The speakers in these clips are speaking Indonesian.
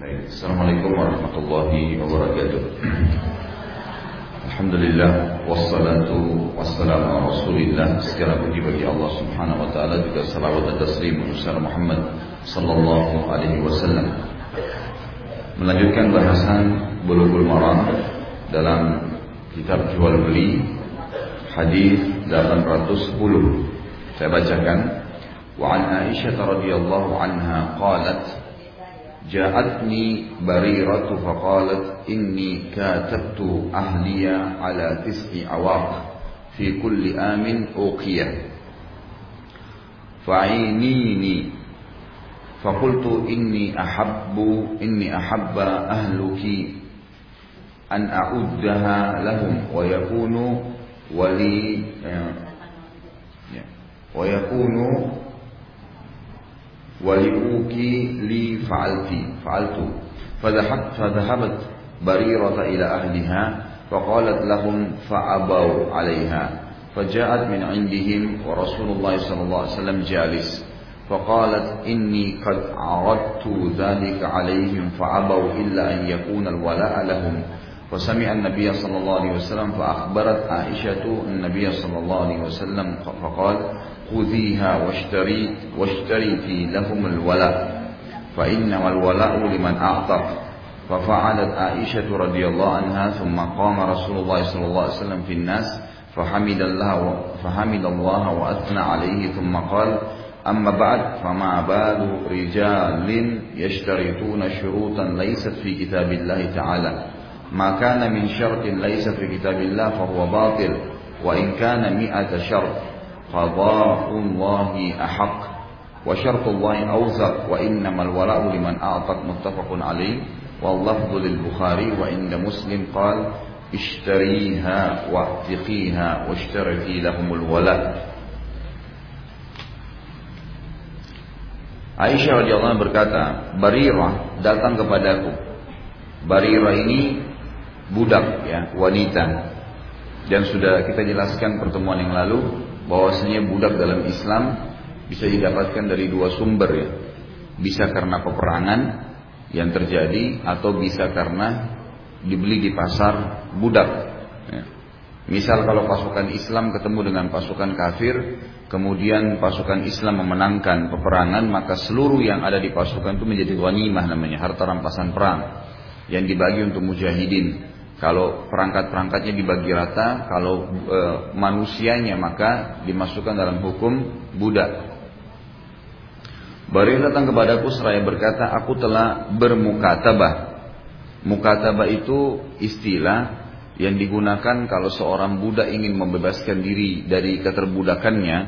Baik, Assalamualaikum warahmatullahi wabarakatuh. Alhamdulillah wassalatu wassalamu ala Rasulillah. Segala puji bagi Allah Subhanahu wa taala juga salawat dan taslim kepada Muhammad sallallahu alaihi wasallam. Melanjutkan bahasan Bulughul Maram dalam kitab jual beli hadis 810. Saya bacakan wa an Aisyah radhiyallahu anha qalat جاءتني بريرة فقالت إني كاتبت أهلي على تسع عواق في كل آم أوقية. فعينيني. فقلت إني أحب إني أحب أهلك أن أعدها لهم ويكون ولي ويكون ولأوكي لي فعلت فعلت. فذهبت فذهبت بريرة إلى أهلها فقالت لهم فأبوا عليها. فجاءت من عندهم ورسول الله صلى الله عليه وسلم جالس فقالت إني قد عرضت ذلك عليهم فأبوا إلا أن يكون الولاء لهم. فسمع النبي صلى الله عليه وسلم فأخبرت عائشة النبي صلى الله عليه وسلم فقال خذيها واشتري واشتريتي لهم الولاء فإنما الولاء لمن أعطى ففعلت عائشة رضي الله عنها ثم قام رسول الله صلى الله عليه وسلم في الناس فحمد الله فحمد الله وأثنى عليه ثم قال أما بعد فما بال رجال يشترطون شروطا ليست في كتاب الله تعالى. ما كان من شرط ليس في كتاب الله فهو باطل وإن كان مئة شرط قضاء الله أحق. وشرط الله أوثق وإنما الولاء لمن أعطت متفق عليه. واللفظ للبخاري وعند مسلم قال اشتريها واعتقيها واشتركي لهم الولاء. Aisyah radhiyallahu berkata, Barirah datang kepadaku. Barirah ini budak ya, wanita. Dan sudah kita jelaskan pertemuan yang lalu bahwasanya budak dalam Islam bisa didapatkan dari dua sumber ya. Bisa karena peperangan yang terjadi atau bisa karena dibeli di pasar budak. Ya. Misal kalau pasukan Islam ketemu dengan pasukan kafir, kemudian pasukan Islam memenangkan peperangan, maka seluruh yang ada di pasukan itu menjadi ghanimah namanya, harta rampasan perang yang dibagi untuk mujahidin. Kalau perangkat-perangkatnya dibagi rata, kalau e, manusianya maka dimasukkan dalam hukum budak. Baru datang kepadaku seraya berkata, aku telah bermukatabah. Mukatabah itu istilah yang digunakan kalau seorang budak ingin membebaskan diri dari keterbudakannya,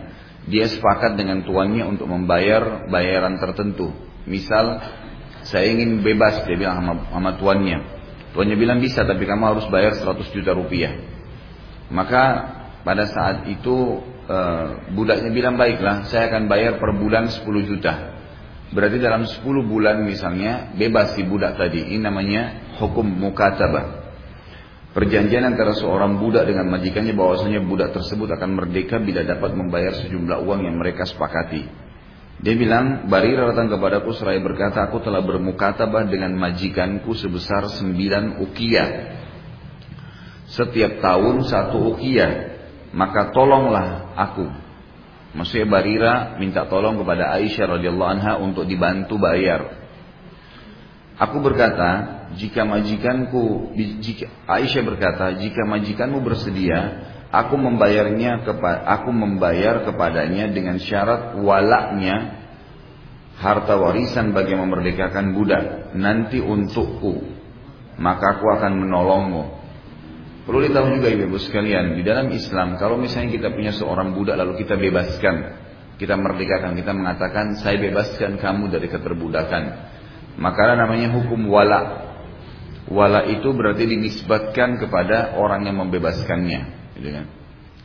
dia sepakat dengan tuannya untuk membayar bayaran tertentu. Misal, saya ingin bebas, dia bilang sama, sama tuannya. Tuannya bilang bisa tapi kamu harus bayar 100 juta rupiah. Maka pada saat itu e, budaknya bilang baiklah saya akan bayar per bulan 10 juta. Berarti dalam 10 bulan misalnya bebas si budak tadi. Ini namanya hukum mukatabah. Perjanjian antara seorang budak dengan majikannya bahwasanya budak tersebut akan merdeka bila dapat membayar sejumlah uang yang mereka sepakati. Dia bilang, Barira datang kepadaku seraya berkata, aku telah bermukatabah dengan majikanku sebesar sembilan ukiyah. Setiap tahun satu ukiyah. Maka tolonglah aku. Maksudnya Barira minta tolong kepada Aisyah radhiyallahu anha untuk dibantu bayar. Aku berkata, jika majikanku, jika, Aisyah berkata, jika majikanmu bersedia, aku membayarnya kepada aku membayar kepadanya dengan syarat walaknya harta warisan bagi memerdekakan budak. Nanti untukku maka aku akan menolongmu. Perlu ditahu juga ibu-ibu sekalian di dalam Islam kalau misalnya kita punya seorang budak lalu kita bebaskan kita merdekakan kita mengatakan saya bebaskan kamu dari keterbudakan. Maka namanya hukum wala wala itu berarti dinisbatkan kepada orang yang membebaskannya gitu kan.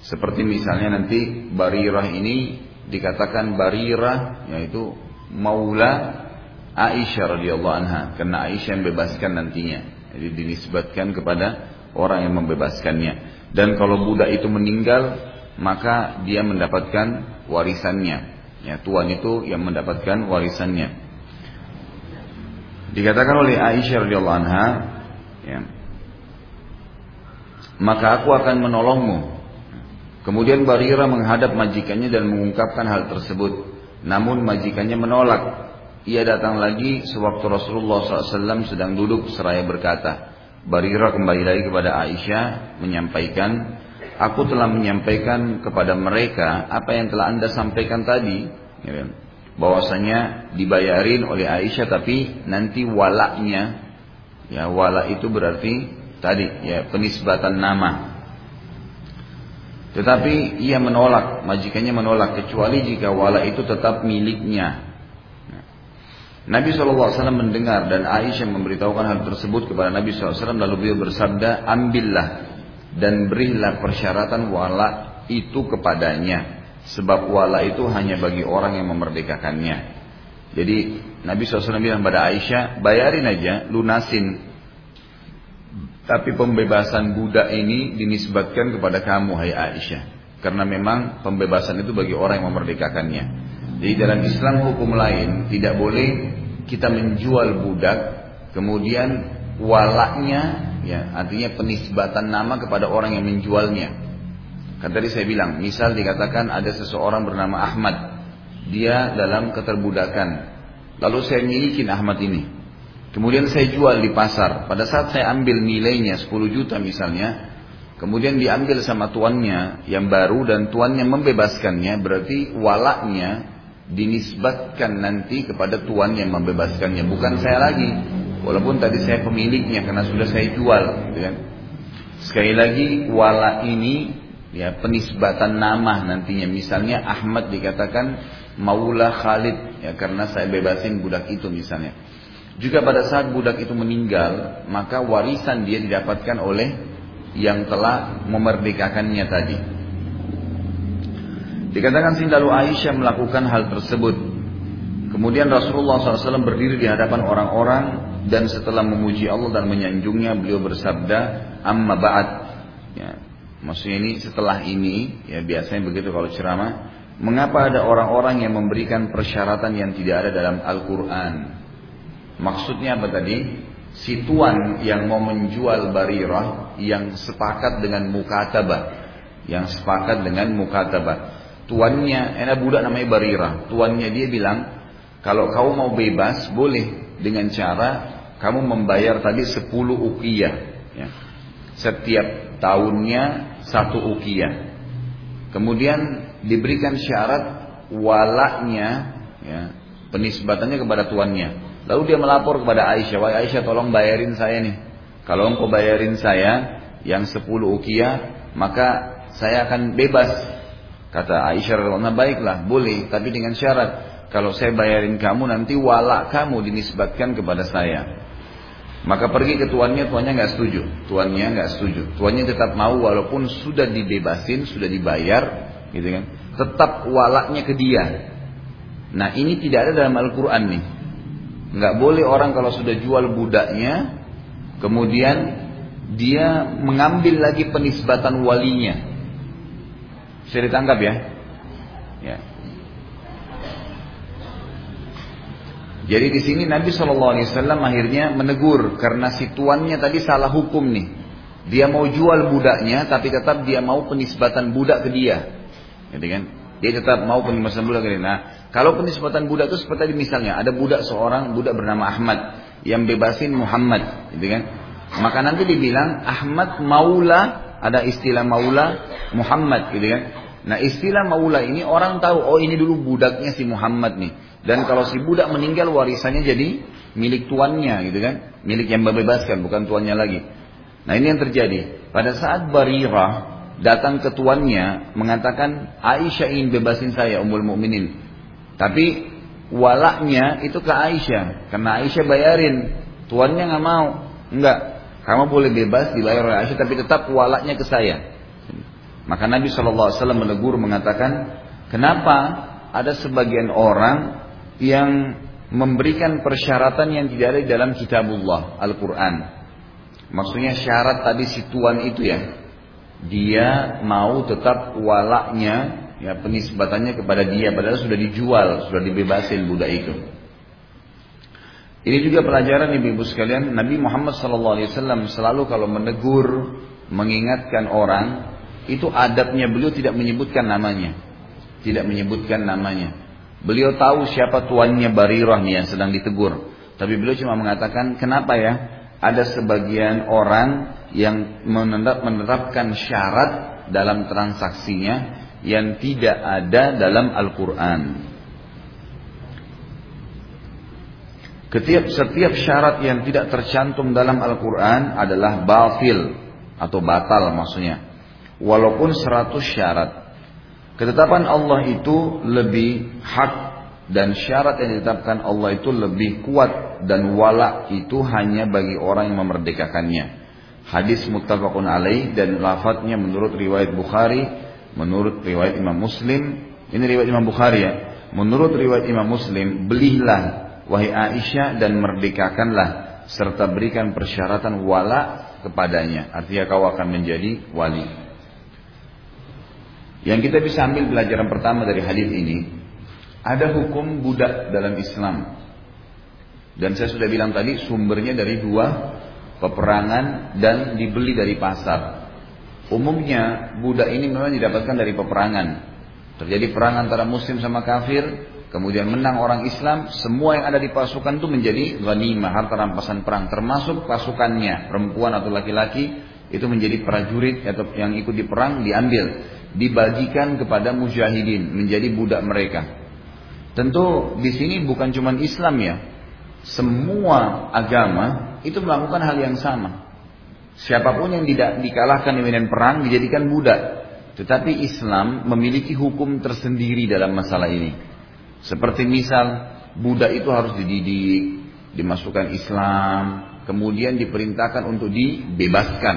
Seperti misalnya nanti Barirah ini dikatakan Barirah yaitu Maula Aisyah radhiyallahu anha karena Aisyah yang bebaskan nantinya. Jadi dinisbatkan kepada orang yang membebaskannya. Dan kalau budak itu meninggal maka dia mendapatkan warisannya. Ya, tuan itu yang mendapatkan warisannya. Dikatakan oleh Aisyah radhiyallahu anha, ya, maka aku akan menolongmu. Kemudian Barira menghadap majikannya dan mengungkapkan hal tersebut. Namun majikannya menolak. Ia datang lagi sewaktu Rasulullah SAW sedang duduk seraya berkata, Barira kembali lagi kepada Aisyah menyampaikan, Aku telah menyampaikan kepada mereka apa yang telah anda sampaikan tadi. Bahwasanya dibayarin oleh Aisyah tapi nanti walaknya ya wala itu berarti tadi ya penisbatan nama tetapi ia menolak majikannya menolak kecuali jika wala itu tetap miliknya Nabi SAW mendengar dan Aisyah memberitahukan hal tersebut kepada Nabi SAW lalu beliau bersabda ambillah dan berilah persyaratan wala itu kepadanya Sebab wala itu hanya bagi orang yang memerdekakannya. Jadi Nabi SAW bilang pada Aisyah, bayarin aja, lunasin. Tapi pembebasan budak ini dinisbatkan kepada kamu, hai Aisyah. Karena memang pembebasan itu bagi orang yang memerdekakannya. Jadi dalam Islam hukum lain tidak boleh kita menjual budak, kemudian walaknya, ya artinya penisbatan nama kepada orang yang menjualnya. Kan tadi saya bilang, misal dikatakan ada seseorang bernama Ahmad, dia dalam keterbudakan. Lalu saya miliki Ahmad ini. Kemudian saya jual di pasar. Pada saat saya ambil nilainya 10 juta misalnya, kemudian diambil sama tuannya yang baru dan tuannya membebaskannya, berarti walaknya dinisbatkan nanti kepada tuan yang membebaskannya, bukan saya lagi. Walaupun tadi saya pemiliknya karena sudah saya jual, gitu kan. Sekali lagi wala ini ya penisbatan nama nantinya misalnya Ahmad dikatakan Maula Khalid ya karena saya bebasin budak itu misalnya juga pada saat budak itu meninggal maka warisan dia didapatkan oleh yang telah memerdekakannya tadi dikatakan sih lalu Aisyah melakukan hal tersebut kemudian Rasulullah SAW berdiri di hadapan orang-orang dan setelah memuji Allah dan menyanjungnya beliau bersabda amma ba'd ya, Maksudnya ini setelah ini, ya biasanya begitu kalau ceramah. Mengapa ada orang-orang yang memberikan persyaratan yang tidak ada dalam Al-Quran? Maksudnya apa tadi? Si tuan yang mau menjual barirah yang sepakat dengan mukatabah. Yang sepakat dengan mukatabah. Tuannya, enak budak namanya barirah. Tuannya dia bilang, kalau kau mau bebas, boleh dengan cara kamu membayar tadi 10 ukiyah. Ya. Setiap tahunnya satu ukiyah. Kemudian diberikan syarat walaknya, ya, penisbatannya kepada tuannya. Lalu dia melapor kepada Aisyah, wahai Aisyah tolong bayarin saya nih. Kalau engkau bayarin saya yang sepuluh ukiyah, maka saya akan bebas. Kata Aisyah radhiallahu baiklah, boleh, tapi dengan syarat kalau saya bayarin kamu nanti walak kamu dinisbatkan kepada saya. Maka pergi ke tuannya, tuannya nggak setuju. Tuannya nggak setuju. Tuannya tetap mau walaupun sudah dibebasin, sudah dibayar, gitu kan. Tetap walaknya ke dia. Nah ini tidak ada dalam Al-Quran nih. Nggak boleh orang kalau sudah jual budaknya, kemudian dia mengambil lagi penisbatan walinya. Bisa ditangkap ya? Ya. Jadi di sini Nabi Shallallahu Alaihi Wasallam akhirnya menegur karena si tuannya tadi salah hukum nih. Dia mau jual budaknya, tapi tetap dia mau penisbatan budak ke dia, gitu kan? Dia tetap mau penisbatan budak dia. Nah, kalau penisbatan budak itu seperti misalnya ada budak seorang budak bernama Ahmad yang bebasin Muhammad, gitu kan? Maka nanti dibilang Ahmad Maula, ada istilah Maula Muhammad, gitu kan? Nah istilah Maula ini orang tahu, oh ini dulu budaknya si Muhammad nih. Dan kalau si budak meninggal warisannya jadi milik tuannya gitu kan. Milik yang membebaskan bukan tuannya lagi. Nah ini yang terjadi. Pada saat Barirah datang ke tuannya mengatakan Aisyah ingin bebasin saya Ummul Mukminin. Tapi walaknya itu ke Aisyah. Karena Aisyah bayarin. Tuannya nggak mau. Enggak. Kamu boleh bebas dibayar oleh Aisyah tapi tetap walaknya ke saya. Maka Nabi SAW menegur mengatakan, kenapa ada sebagian orang yang memberikan persyaratan yang tidak ada di dalam kitabullah Al-Quran. Maksudnya syarat tadi si tuan itu ya. Dia mau tetap walaknya, ya penisbatannya kepada dia. Padahal sudah dijual, sudah dibebasin budak itu. Ini juga pelajaran ibu-ibu sekalian, Nabi Muhammad SAW selalu kalau menegur, mengingatkan orang, itu adabnya beliau tidak menyebutkan namanya. Tidak menyebutkan namanya. Beliau tahu siapa tuannya Barirah nih yang sedang ditegur. Tapi beliau cuma mengatakan, kenapa ya? Ada sebagian orang yang menerapkan syarat dalam transaksinya yang tidak ada dalam Al-Quran. Setiap, setiap syarat yang tidak tercantum dalam Al-Quran adalah batil atau batal maksudnya. Walaupun seratus syarat. Ketetapan Allah itu lebih hak dan syarat yang ditetapkan Allah itu lebih kuat dan wala itu hanya bagi orang yang memerdekakannya. Hadis muttafaqun alaih dan lafadznya menurut riwayat Bukhari, menurut riwayat Imam Muslim, ini riwayat Imam Bukhari ya. Menurut riwayat Imam Muslim, belilah wahai Aisyah dan merdekakanlah serta berikan persyaratan wala kepadanya. Artinya kau akan menjadi wali. Yang kita bisa ambil pelajaran pertama dari hadis ini, ada hukum budak dalam Islam. Dan saya sudah bilang tadi sumbernya dari dua peperangan dan dibeli dari pasar. Umumnya budak ini memang didapatkan dari peperangan. Terjadi perang antara muslim sama kafir, kemudian menang orang Islam, semua yang ada di pasukan itu menjadi ghanimah, harta rampasan perang, termasuk pasukannya, perempuan atau laki-laki, itu menjadi prajurit atau yang ikut di perang diambil, dibagikan kepada mujahidin, menjadi budak mereka. Tentu di sini bukan cuma Islam ya, semua agama itu melakukan hal yang sama. Siapa pun yang tidak dikalahkan di medan perang dijadikan budak. Tetapi Islam memiliki hukum tersendiri dalam masalah ini. Seperti misal budak itu harus dididik, dimasukkan Islam, kemudian diperintahkan untuk dibebaskan.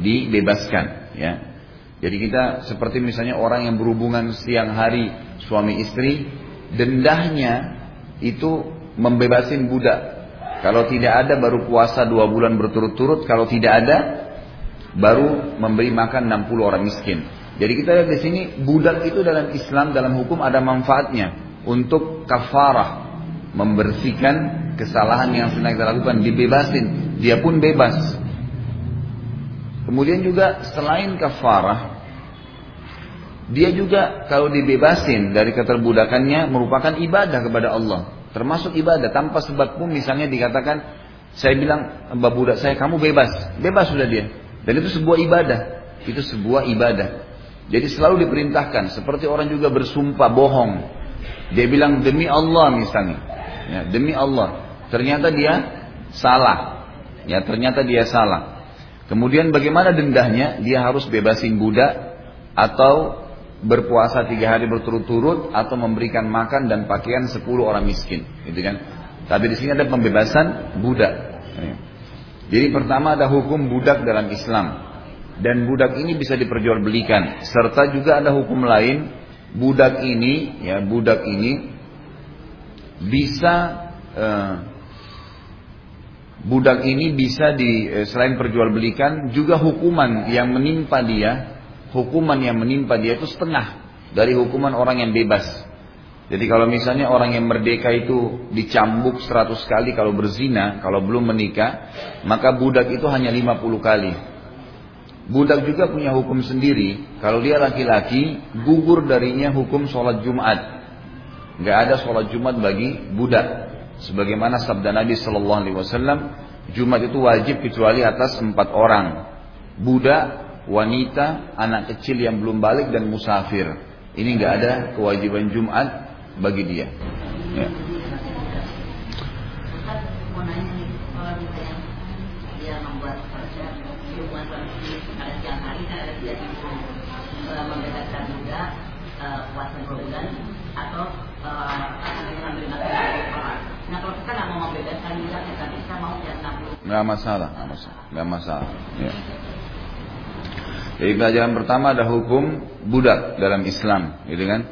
Dibebaskan, ya. Jadi kita seperti misalnya orang yang berhubungan siang hari suami istri, dendahnya itu membebasin budak. Kalau tidak ada baru puasa dua bulan berturut-turut, kalau tidak ada baru memberi makan 60 orang miskin. Jadi kita lihat di sini budak itu dalam Islam dalam hukum ada manfaatnya untuk kafarah membersihkan kesalahan yang sedang kita lakukan dibebasin dia pun bebas. Kemudian juga selain kafarah dia juga kalau dibebasin dari keterbudakannya merupakan ibadah kepada Allah. Termasuk ibadah tanpa sebab pun misalnya dikatakan saya bilang mbak budak saya kamu bebas. Bebas sudah dia. Dan itu sebuah ibadah. Itu sebuah ibadah. Jadi selalu diperintahkan seperti orang juga bersumpah bohong. Dia bilang demi Allah misalnya. Ya, demi Allah. Ternyata dia salah. Ya, ternyata dia salah. Kemudian bagaimana dendahnya? Dia harus bebasin budak atau berpuasa tiga hari berturut-turut atau memberikan makan dan pakaian sepuluh orang miskin, gitu kan? Tapi di sini ada pembebasan budak. Ya. Jadi pertama ada hukum budak dalam Islam dan budak ini bisa diperjualbelikan serta juga ada hukum lain budak ini ya budak ini bisa eh, budak ini bisa di eh, selain perjualbelikan juga hukuman yang menimpa dia hukuman yang menimpa dia itu setengah dari hukuman orang yang bebas jadi kalau misalnya orang yang merdeka itu dicambuk 100 kali kalau berzina, kalau belum menikah, maka budak itu hanya 50 kali. Budak juga punya hukum sendiri. Kalau dia laki-laki, gugur darinya hukum sholat Jumat. Gak ada sholat Jumat bagi budak. Sebagaimana sabda Nabi Shallallahu Alaihi Wasallam, Jumat itu wajib kecuali atas empat orang. Budak, wanita, anak kecil yang belum balik dan musafir. Ini gak ada kewajiban Jumat bagi dia. Ya. Nggak masalah, nggak masalah, nggak masalah. Ya. Jadi pelajaran pertama ada hukum budak dalam Islam, gitu kan?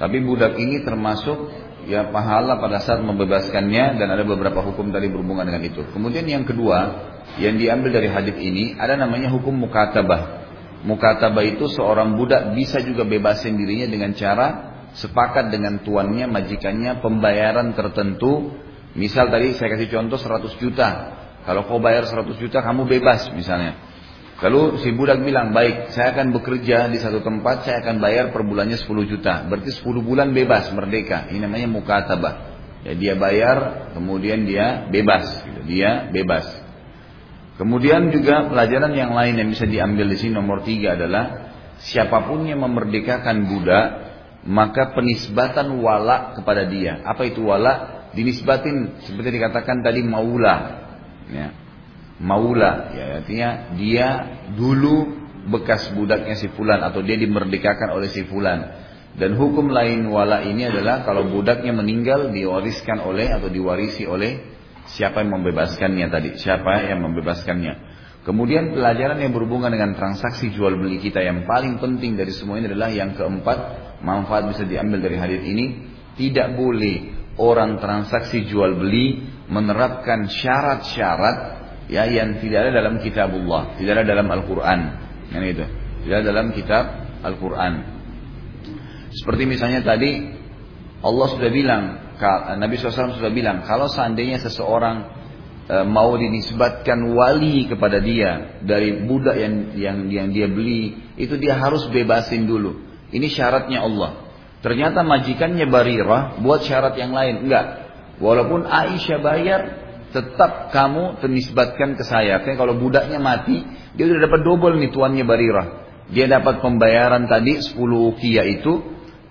Tapi budak ini termasuk ya pahala pada saat membebaskannya dan ada beberapa hukum tadi berhubungan dengan itu. Kemudian yang kedua yang diambil dari hadis ini ada namanya hukum mukatabah. Mukatabah itu seorang budak bisa juga bebasin dirinya dengan cara sepakat dengan tuannya, majikannya pembayaran tertentu Misal tadi saya kasih contoh 100 juta. Kalau kau bayar 100 juta kamu bebas misalnya. Lalu si budak bilang, baik saya akan bekerja di satu tempat, saya akan bayar per bulannya 10 juta. Berarti 10 bulan bebas, merdeka. Ini namanya mukatabah. Ya, dia bayar, kemudian dia bebas. Gitu. Dia bebas. Kemudian juga pelajaran yang lain yang bisa diambil di sini nomor tiga adalah siapa pun yang memerdekakan budak maka penisbatan wala kepada dia. Apa itu wala? dinisbatin seperti dikatakan tadi maula ya maula ya artinya dia dulu bekas budaknya si fulan atau dia dimerdekakan oleh si fulan. Dan hukum lain wala ini adalah kalau budaknya meninggal diwariskan oleh atau diwarisi oleh siapa yang membebaskannya tadi. Siapa yang membebaskannya. Kemudian pelajaran yang berhubungan dengan transaksi jual beli kita yang paling penting dari semua ini adalah yang keempat manfaat bisa diambil dari hadis ini tidak boleh orang transaksi jual beli menerapkan syarat-syarat ya yang tidak ada dalam kitabullah, tidak ada dalam Al-Qur'an. Yang itu. Tidak ada dalam kitab Al-Qur'an. Seperti misalnya tadi Allah sudah bilang, Nabi SAW sudah bilang, kalau seandainya seseorang e, mau dinisbatkan wali kepada dia dari budak yang yang yang dia beli, itu dia harus bebasin dulu. Ini syaratnya Allah. Ternyata majikannya Barirah buat syarat yang lain. Enggak. Walaupun Aisyah bayar, tetap kamu ternisbatkan ke saya. Karena kalau budaknya mati, dia sudah dapat double nih tuannya Barirah. Dia dapat pembayaran tadi 10 kia itu,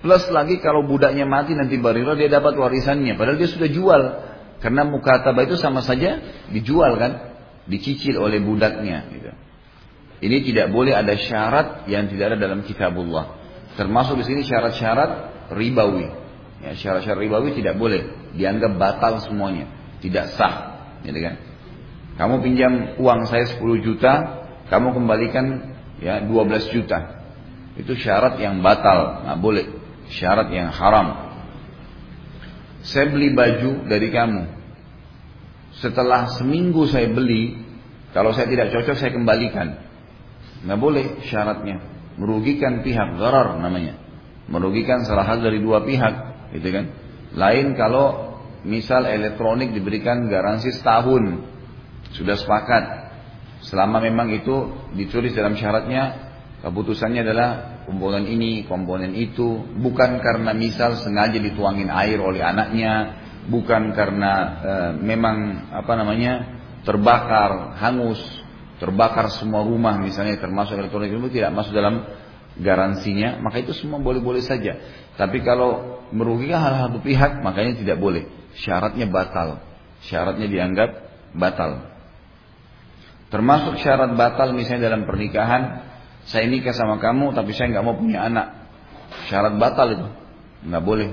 plus lagi kalau budaknya mati nanti Barirah dia dapat warisannya. Padahal dia sudah jual. Karena mukatabah itu sama saja dijual kan, dicicil oleh budaknya. Gitu. Ini tidak boleh ada syarat yang tidak ada dalam kitabullah. Termasuk di sini syarat-syarat ribawi. Ya, syarat-syarat ribawi tidak boleh dianggap batal semuanya, tidak sah, gitu kan? Kamu pinjam uang saya 10 juta, kamu kembalikan ya 12 juta. Itu syarat yang batal, nggak boleh. Syarat yang haram. Saya beli baju dari kamu. Setelah seminggu saya beli, kalau saya tidak cocok saya kembalikan. Nggak boleh syaratnya merugikan pihak zarar namanya merugikan salah satu dari dua pihak gitu kan lain kalau misal elektronik diberikan garansi setahun sudah sepakat selama memang itu ditulis dalam syaratnya keputusannya adalah komponen ini komponen itu bukan karena misal sengaja dituangin air oleh anaknya bukan karena e, memang apa namanya terbakar hangus terbakar semua rumah misalnya termasuk elektronik itu tidak masuk dalam garansinya, maka itu semua boleh-boleh saja. Tapi kalau merugikan hal satu pihak, makanya tidak boleh. Syaratnya batal. Syaratnya dianggap batal. Termasuk syarat batal misalnya dalam pernikahan, saya nikah sama kamu tapi saya nggak mau punya anak. Syarat batal itu. Nggak boleh.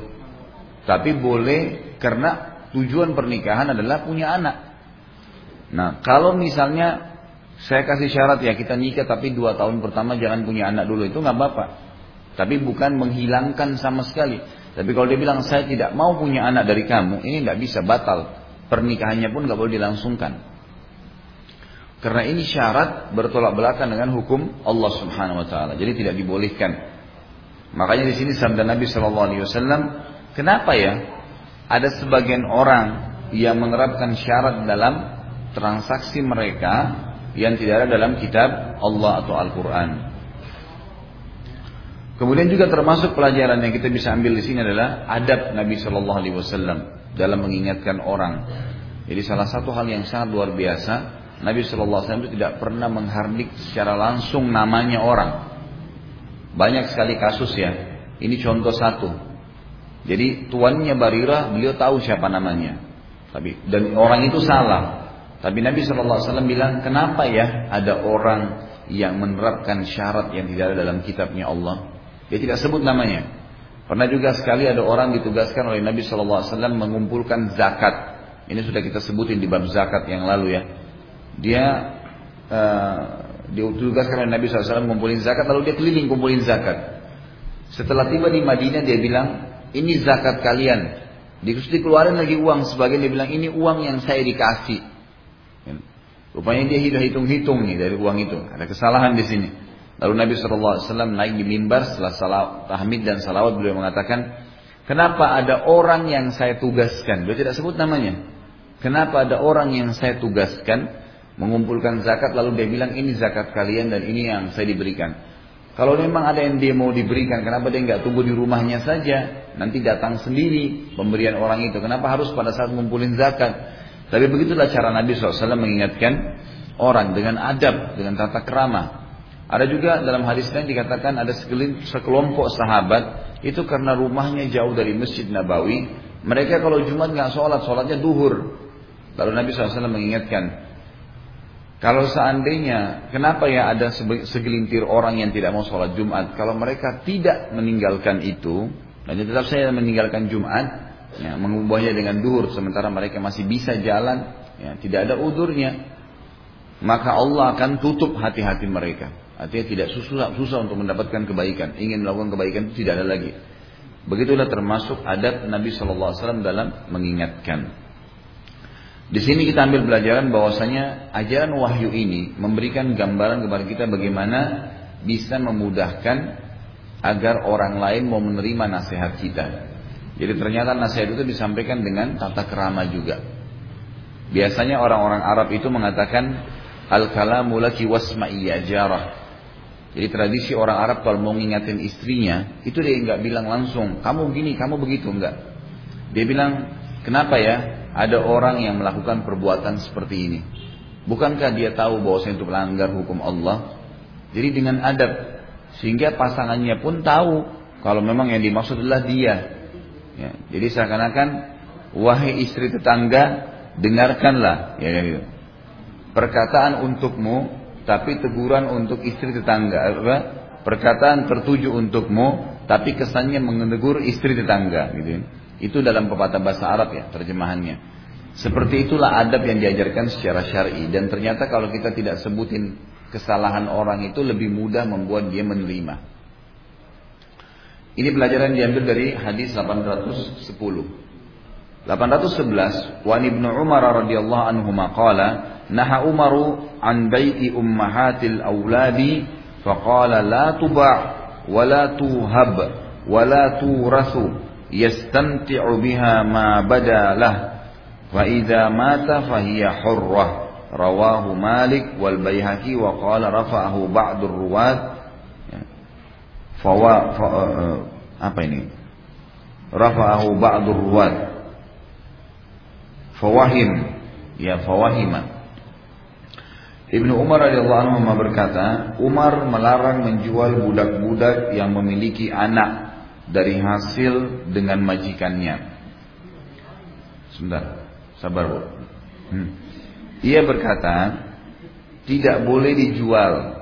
Tapi boleh karena tujuan pernikahan adalah punya anak. Nah, kalau misalnya saya kasih syarat ya kita nikah tapi dua tahun pertama jangan punya anak dulu itu nggak apa-apa. Tapi bukan menghilangkan sama sekali. Tapi kalau dia bilang saya tidak mau punya anak dari kamu, ini nggak bisa batal. Pernikahannya pun nggak boleh dilangsungkan. Karena ini syarat bertolak belakang dengan hukum Allah Subhanahu Wa Taala. Jadi tidak dibolehkan. Makanya di sini sabda Nabi Shallallahu Alaihi Wasallam, kenapa ya ada sebagian orang yang menerapkan syarat dalam transaksi mereka yang tidak ada dalam kitab Allah atau Al-Quran. Kemudian juga termasuk pelajaran yang kita bisa ambil di sini adalah adab Nabi Shallallahu Alaihi Wasallam dalam mengingatkan orang. Jadi salah satu hal yang sangat luar biasa, Nabi Shallallahu Alaihi Wasallam itu tidak pernah menghardik secara langsung namanya orang. Banyak sekali kasus ya. Ini contoh satu. Jadi tuannya Barira, beliau tahu siapa namanya. Tapi dan orang itu salah. Tapi Nabi SAW bilang, kenapa ya ada orang yang menerapkan syarat yang tidak ada dalam kitabnya Allah? Dia tidak sebut namanya. Pernah juga sekali ada orang ditugaskan oleh Nabi SAW mengumpulkan zakat. Ini sudah kita sebutin di bab zakat yang lalu ya. Dia uh, ditugaskan oleh Nabi SAW mengumpulin zakat, lalu dia keliling kumpulin zakat. Setelah tiba di Madinah dia bilang, ini zakat kalian. Dikeluarin lagi uang sebagian dia bilang ini uang yang saya dikasih. Rupanya dia hitung-hitung nih dari uang itu. Ada kesalahan di sini. Lalu Nabi SAW naik di mimbar setelah salat, tahmid dan salawat beliau mengatakan, kenapa ada orang yang saya tugaskan? Beliau tidak sebut namanya. Kenapa ada orang yang saya tugaskan mengumpulkan zakat lalu dia bilang ini zakat kalian dan ini yang saya diberikan. Kalau memang ada yang dia mau diberikan, kenapa dia nggak tunggu di rumahnya saja? Nanti datang sendiri pemberian orang itu. Kenapa harus pada saat ngumpulin zakat? Tapi begitulah cara Nabi SAW mengingatkan orang dengan adab, dengan tata kerama. Ada juga dalam hadis lain dikatakan ada sekelompok sahabat itu karena rumahnya jauh dari Masjid Nabawi. Mereka kalau Jumat nggak sholat, sholatnya duhur. Lalu Nabi SAW mengingatkan, kalau seandainya, kenapa ya ada segelintir orang yang tidak mau sholat Jumat? Kalau mereka tidak meninggalkan itu, dan tetap saya meninggalkan Jumat, ya, mengubahnya dengan duhur, sementara mereka masih bisa jalan, ya, tidak ada udurnya, maka Allah akan tutup hati-hati mereka. Artinya tidak susah, susah untuk mendapatkan kebaikan. Ingin melakukan kebaikan itu tidak ada lagi. Begitulah termasuk adab Nabi SAW dalam mengingatkan. Di sini kita ambil pelajaran bahwasanya ajaran wahyu ini memberikan gambaran kepada kita bagaimana bisa memudahkan agar orang lain mau menerima nasihat kita. Jadi ternyata nasihat itu disampaikan dengan tata kerama juga. Biasanya orang-orang Arab itu mengatakan al-kalamu laki wasma'i jarah. Jadi tradisi orang Arab kalau mau ngingatin istrinya, itu dia nggak bilang langsung, kamu begini, kamu begitu, enggak. Dia bilang, kenapa ya? ada orang yang melakukan perbuatan seperti ini. Bukankah dia tahu bahwa itu melanggar hukum Allah? Jadi dengan adab sehingga pasangannya pun tahu kalau memang yang dimaksud adalah dia. Ya, jadi seakan-akan wahai istri tetangga dengarkanlah ya, ya, gitu. perkataan untukmu tapi teguran untuk istri tetangga apa? perkataan tertuju untukmu tapi kesannya menegur istri tetangga gitu. Ya. Itu dalam pepatah bahasa Arab ya terjemahannya. Seperti itulah adab yang diajarkan secara syar'i dan ternyata kalau kita tidak sebutin kesalahan orang itu lebih mudah membuat dia menerima. Ini pelajaran diambil dari hadis 810. 811 Wa Ibnu Umar radhiyallahu anhu qala naha Umaru an bai'i ummahatil auladi faqala la tuba' wa la tuhab wa la turasu yastanti'u biha ma bada lah wa idza mata fahiya hurrah rawahu Malik wal Baihaqi wa qala rafa'ahu ba'dur ruwat fa, uh, apa ini rafa'ahu ba'dur ruwat fawahim ya fawahima Ibnu Umar radhiyallahu anhu berkata, Umar melarang menjual budak-budak yang memiliki anak dari hasil dengan majikannya. Sebentar, sabar bu. Hmm. Ia berkata, tidak boleh dijual,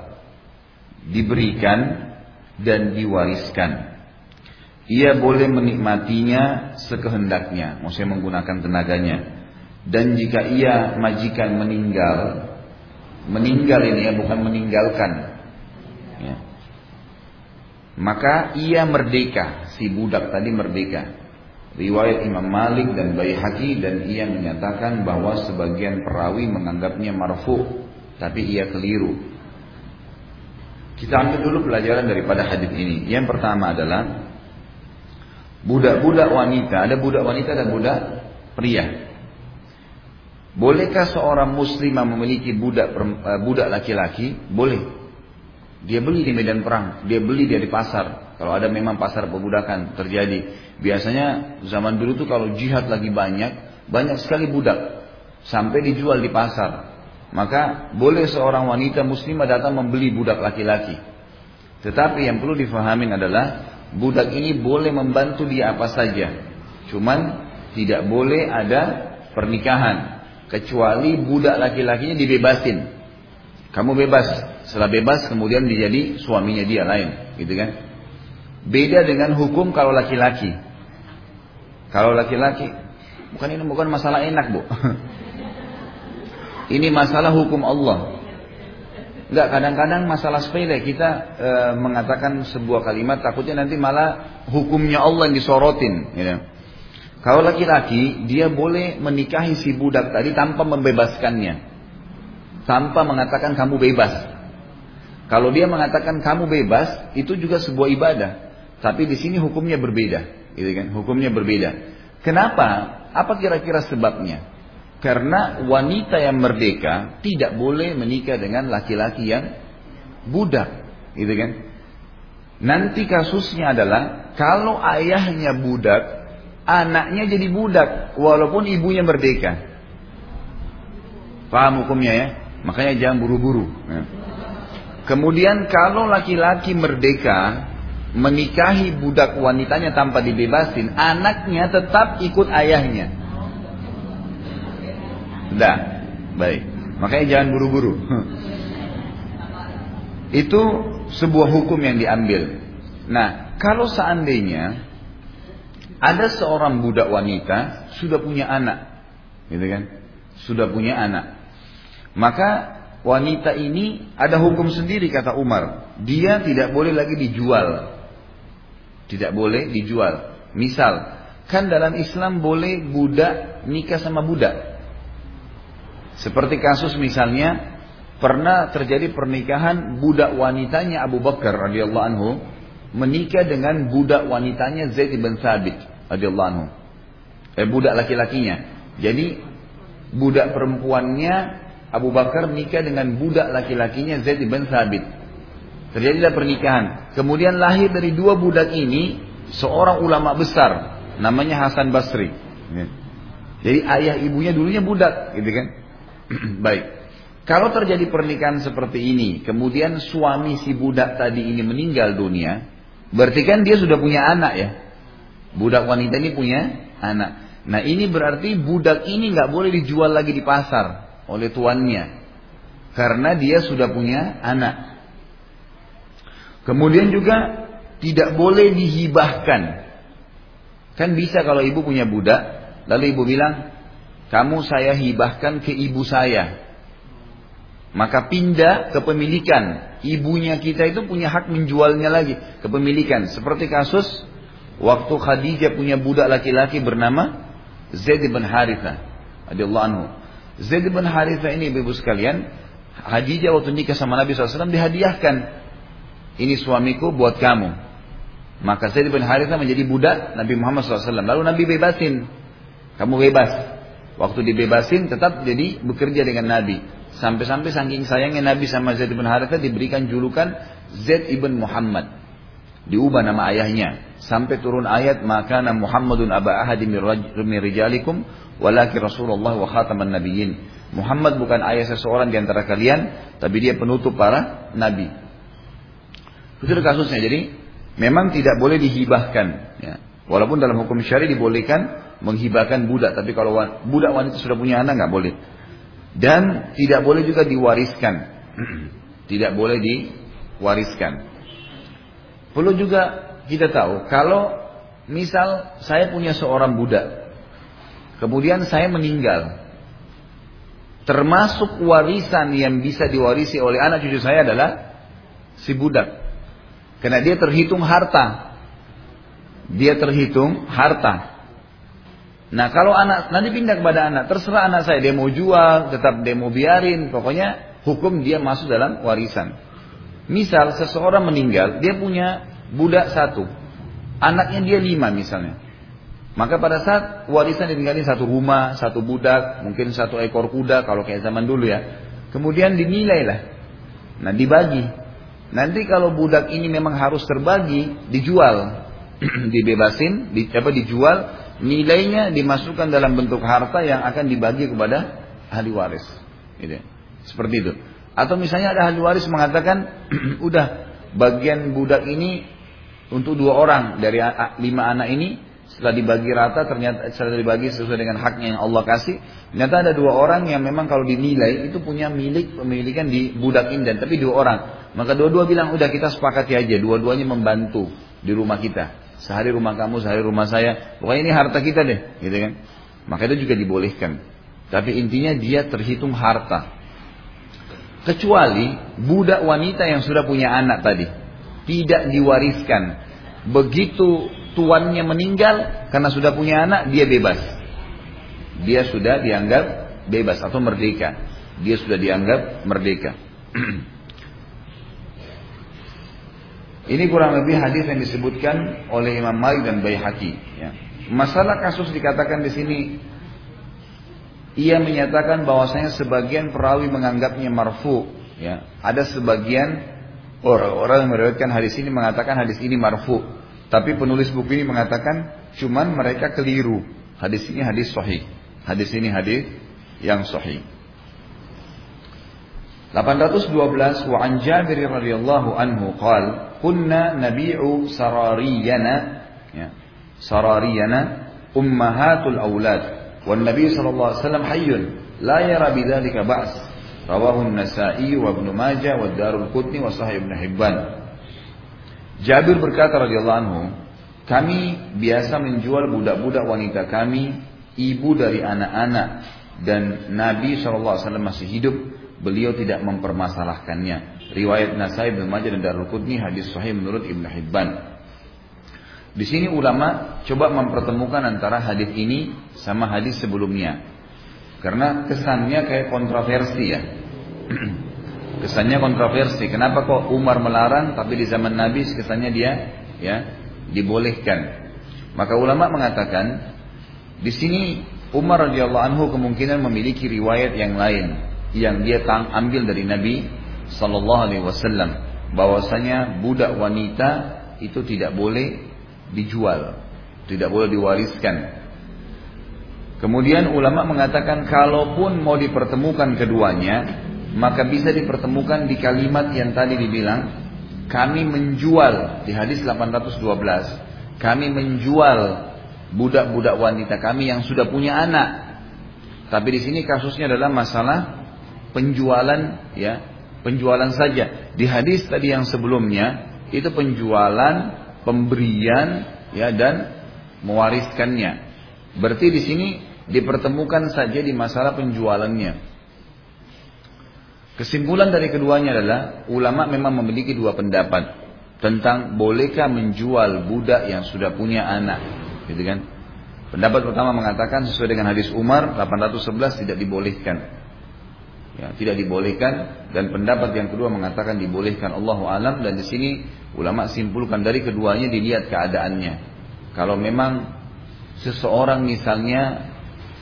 diberikan dan diwariskan. Ia boleh menikmatinya sekehendaknya, maksudnya menggunakan tenaganya. Dan jika ia majikan meninggal, meninggal ini ya bukan meninggalkan, ya, maka ia merdeka, si budak tadi merdeka. Riwayat Imam Malik dan Baihaqi dan ia menyatakan bahwa sebagian perawi menganggapnya marfu, tapi ia keliru. Kita ambil dulu pelajaran daripada hadis ini. Yang pertama adalah budak-budak wanita, ada budak wanita dan budak pria. Bolehkah seorang muslimah memiliki budak eh, budak laki-laki? Boleh. Dia beli di medan perang, dia beli dia di pasar. Kalau ada memang pasar perbudakan terjadi. Biasanya zaman dulu tuh kalau jihad lagi banyak, banyak sekali budak. Sampai dijual di pasar. Maka boleh seorang wanita muslimah datang membeli budak laki-laki. Tetapi yang perlu difahamin adalah budak ini boleh membantu dia apa saja. Cuman tidak boleh ada pernikahan. Kecuali budak laki-lakinya dibebasin. Kamu bebas. Setelah bebas kemudian dijadi suaminya dia lain, gitu kan? Beda dengan hukum kalau laki-laki. Kalau laki-laki, bukan ini bukan masalah enak, Bu. ini masalah hukum Allah. Enggak, kadang-kadang masalah sepele kita e, mengatakan sebuah kalimat takutnya nanti malah hukumnya Allah yang disorotin, gitu. Kalau laki-laki, dia boleh menikahi si budak tadi tanpa membebaskannya tanpa mengatakan kamu bebas. Kalau dia mengatakan kamu bebas, itu juga sebuah ibadah. Tapi di sini hukumnya berbeda, gitu kan? Hukumnya berbeda. Kenapa? Apa kira-kira sebabnya? Karena wanita yang merdeka tidak boleh menikah dengan laki-laki yang budak, gitu kan? Nanti kasusnya adalah kalau ayahnya budak, anaknya jadi budak walaupun ibunya merdeka. Paham hukumnya ya? Makanya jangan buru-buru. Ya. Kemudian kalau laki-laki merdeka menikahi budak wanitanya tanpa dibebasin, anaknya tetap ikut ayahnya. Dah, baik. Makanya jangan buru-buru. Itu sebuah hukum yang diambil. Nah, kalau seandainya ada seorang budak wanita sudah punya anak, gitu kan? Sudah punya anak. Maka wanita ini ada hukum sendiri kata Umar. Dia tidak boleh lagi dijual. Tidak boleh dijual. Misal, kan dalam Islam boleh budak nikah sama budak. Seperti kasus misalnya pernah terjadi pernikahan budak wanitanya Abu Bakar radhiyallahu anhu menikah dengan budak wanitanya Zaid bin Thabit radhiyallahu anhu. Eh budak laki-lakinya. Jadi budak perempuannya Abu Bakar nikah dengan budak laki-lakinya Zaid bin Thabit. Terjadilah pernikahan. Kemudian lahir dari dua budak ini seorang ulama besar namanya Hasan Basri. Ya. Jadi ayah ibunya dulunya budak, gitu kan? Baik. Kalau terjadi pernikahan seperti ini, kemudian suami si budak tadi ini meninggal dunia, berarti kan dia sudah punya anak ya. Budak wanita ini punya anak. Nah ini berarti budak ini nggak boleh dijual lagi di pasar oleh tuannya karena dia sudah punya anak. Kemudian juga tidak boleh dihibahkan. Kan bisa kalau ibu punya budak, lalu ibu bilang, kamu saya hibahkan ke ibu saya. Maka pindah kepemilikan. Ibunya kita itu punya hak menjualnya lagi. Kepemilikan. Seperti kasus waktu Khadijah punya budak laki-laki bernama Zaid bin Haritha. Radiyallahu anhu. Zaid bin Haritha ini ibu sekalian, Hadijah waktu nikah sama Nabi SAW dihadiahkan. Ini suamiku buat kamu. Maka Zaid bin Haritha menjadi budak Nabi Muhammad SAW. Lalu Nabi bebasin. Kamu bebas. Waktu dibebasin tetap jadi bekerja dengan Nabi. Sampai-sampai saking sayangnya Nabi sama Zaid bin Haritha diberikan julukan Zaid ibn Muhammad. Diubah nama ayahnya. Sampai turun ayat maka Muhammadun aba ahadi min rijalikum walakin Rasulullah wa khataman nabiyyin. Muhammad bukan ayah seseorang di antara kalian, tapi dia penutup para nabi. Itu kasusnya. Jadi memang tidak boleh dihibahkan. Ya. Walaupun dalam hukum syari dibolehkan menghibahkan budak, tapi kalau budak wanita sudah punya anak nggak boleh. Dan tidak boleh juga diwariskan. tidak boleh diwariskan. Perlu juga kita tahu kalau misal saya punya seorang budak Kemudian saya meninggal. Termasuk warisan yang bisa diwarisi oleh anak cucu saya adalah si budak. Karena dia terhitung harta. Dia terhitung harta. Nah kalau anak nanti pindah kepada anak, terserah anak saya dia mau jual, tetap dia mau biarin, pokoknya hukum dia masuk dalam warisan. Misal seseorang meninggal, dia punya budak satu, anaknya dia lima misalnya. Maka pada saat warisan ditinggalin satu rumah, satu budak, mungkin satu ekor kuda kalau kayak zaman dulu ya. Kemudian dinilai lah. Nah dibagi. Nanti kalau budak ini memang harus terbagi, dijual. Dibebasin, di, apa dijual, nilainya dimasukkan dalam bentuk harta yang akan dibagi kepada ahli waris. Gitu. Seperti itu. Atau misalnya ada ahli waris mengatakan, udah bagian budak ini untuk dua orang dari lima anak ini setelah dibagi rata ternyata setelah dibagi sesuai dengan haknya yang Allah kasih ternyata ada dua orang yang memang kalau dinilai itu punya milik pemilikan di budak indan tapi dua orang. Maka dua-dua bilang udah kita sepakati aja dua-duanya membantu di rumah kita. Sehari rumah kamu sehari rumah saya. Pokoknya ini harta kita deh gitu kan. Maka itu juga dibolehkan. Tapi intinya dia terhitung harta kecuali budak wanita yang sudah punya anak tadi tidak diwariskan begitu tuannya meninggal karena sudah punya anak, dia bebas. Dia sudah dianggap bebas atau merdeka. Dia sudah dianggap merdeka. Ini kurang lebih hadis yang disebutkan oleh Imam Malik dan Baihaqi. Ya. Masalah kasus dikatakan di sini ia menyatakan bahwasanya sebagian perawi menganggapnya marfu. Ya, ada sebagian orang-orang yang meriwayatkan hadis ini mengatakan hadis ini marfu. Tapi penulis buku ini mengatakan cuman mereka keliru. Hadis ini hadis sahih. Hadis ini hadis yang sahih. 812 wa an Jabir radhiyallahu anhu qal kunna nabi'u sarariyana ya sarariyana ummahatul aulad alaihi wasallam hayyun la yara bidzalika ba's rawahu an-nasa'i wa ibn majah wa darul qutni wa sahih ibn hibban Jabir berkata radhiyallahu anhu kami biasa menjual budak-budak wanita kami ibu dari anak-anak dan Nabi SAW masih hidup beliau tidak mempermasalahkannya. Riwayat Nasai bin Majah dan Darul Qutni hadis sahih menurut Ibnu Hibban. Di sini ulama coba mempertemukan antara hadis ini sama hadis sebelumnya. Karena kesannya kayak kontroversi ya. kesannya kontroversi. Kenapa kok Umar melarang tapi di zaman Nabi kesannya dia ya dibolehkan. Maka ulama mengatakan di sini Umar radhiyallahu anhu kemungkinan memiliki riwayat yang lain yang dia tang ambil dari Nabi Sallallahu Alaihi Wasallam bahwasanya budak wanita itu tidak boleh dijual, tidak boleh diwariskan. Kemudian ulama mengatakan kalaupun mau dipertemukan keduanya, maka bisa dipertemukan di kalimat yang tadi dibilang kami menjual di hadis 812 kami menjual budak-budak wanita kami yang sudah punya anak. Tapi di sini kasusnya adalah masalah penjualan ya penjualan saja di hadis tadi yang sebelumnya itu penjualan pemberian ya dan mewariskannya. Berarti di sini dipertemukan saja di masalah penjualannya. Kesimpulan dari keduanya adalah ulama memang memiliki dua pendapat tentang bolehkah menjual budak yang sudah punya anak gitu kan? Pendapat pertama mengatakan sesuai dengan hadis Umar 811 tidak dibolehkan. Ya, tidak dibolehkan. Dan pendapat yang kedua mengatakan dibolehkan. Allah alam. Dan di sini ulama simpulkan dari keduanya dilihat keadaannya. Kalau memang seseorang misalnya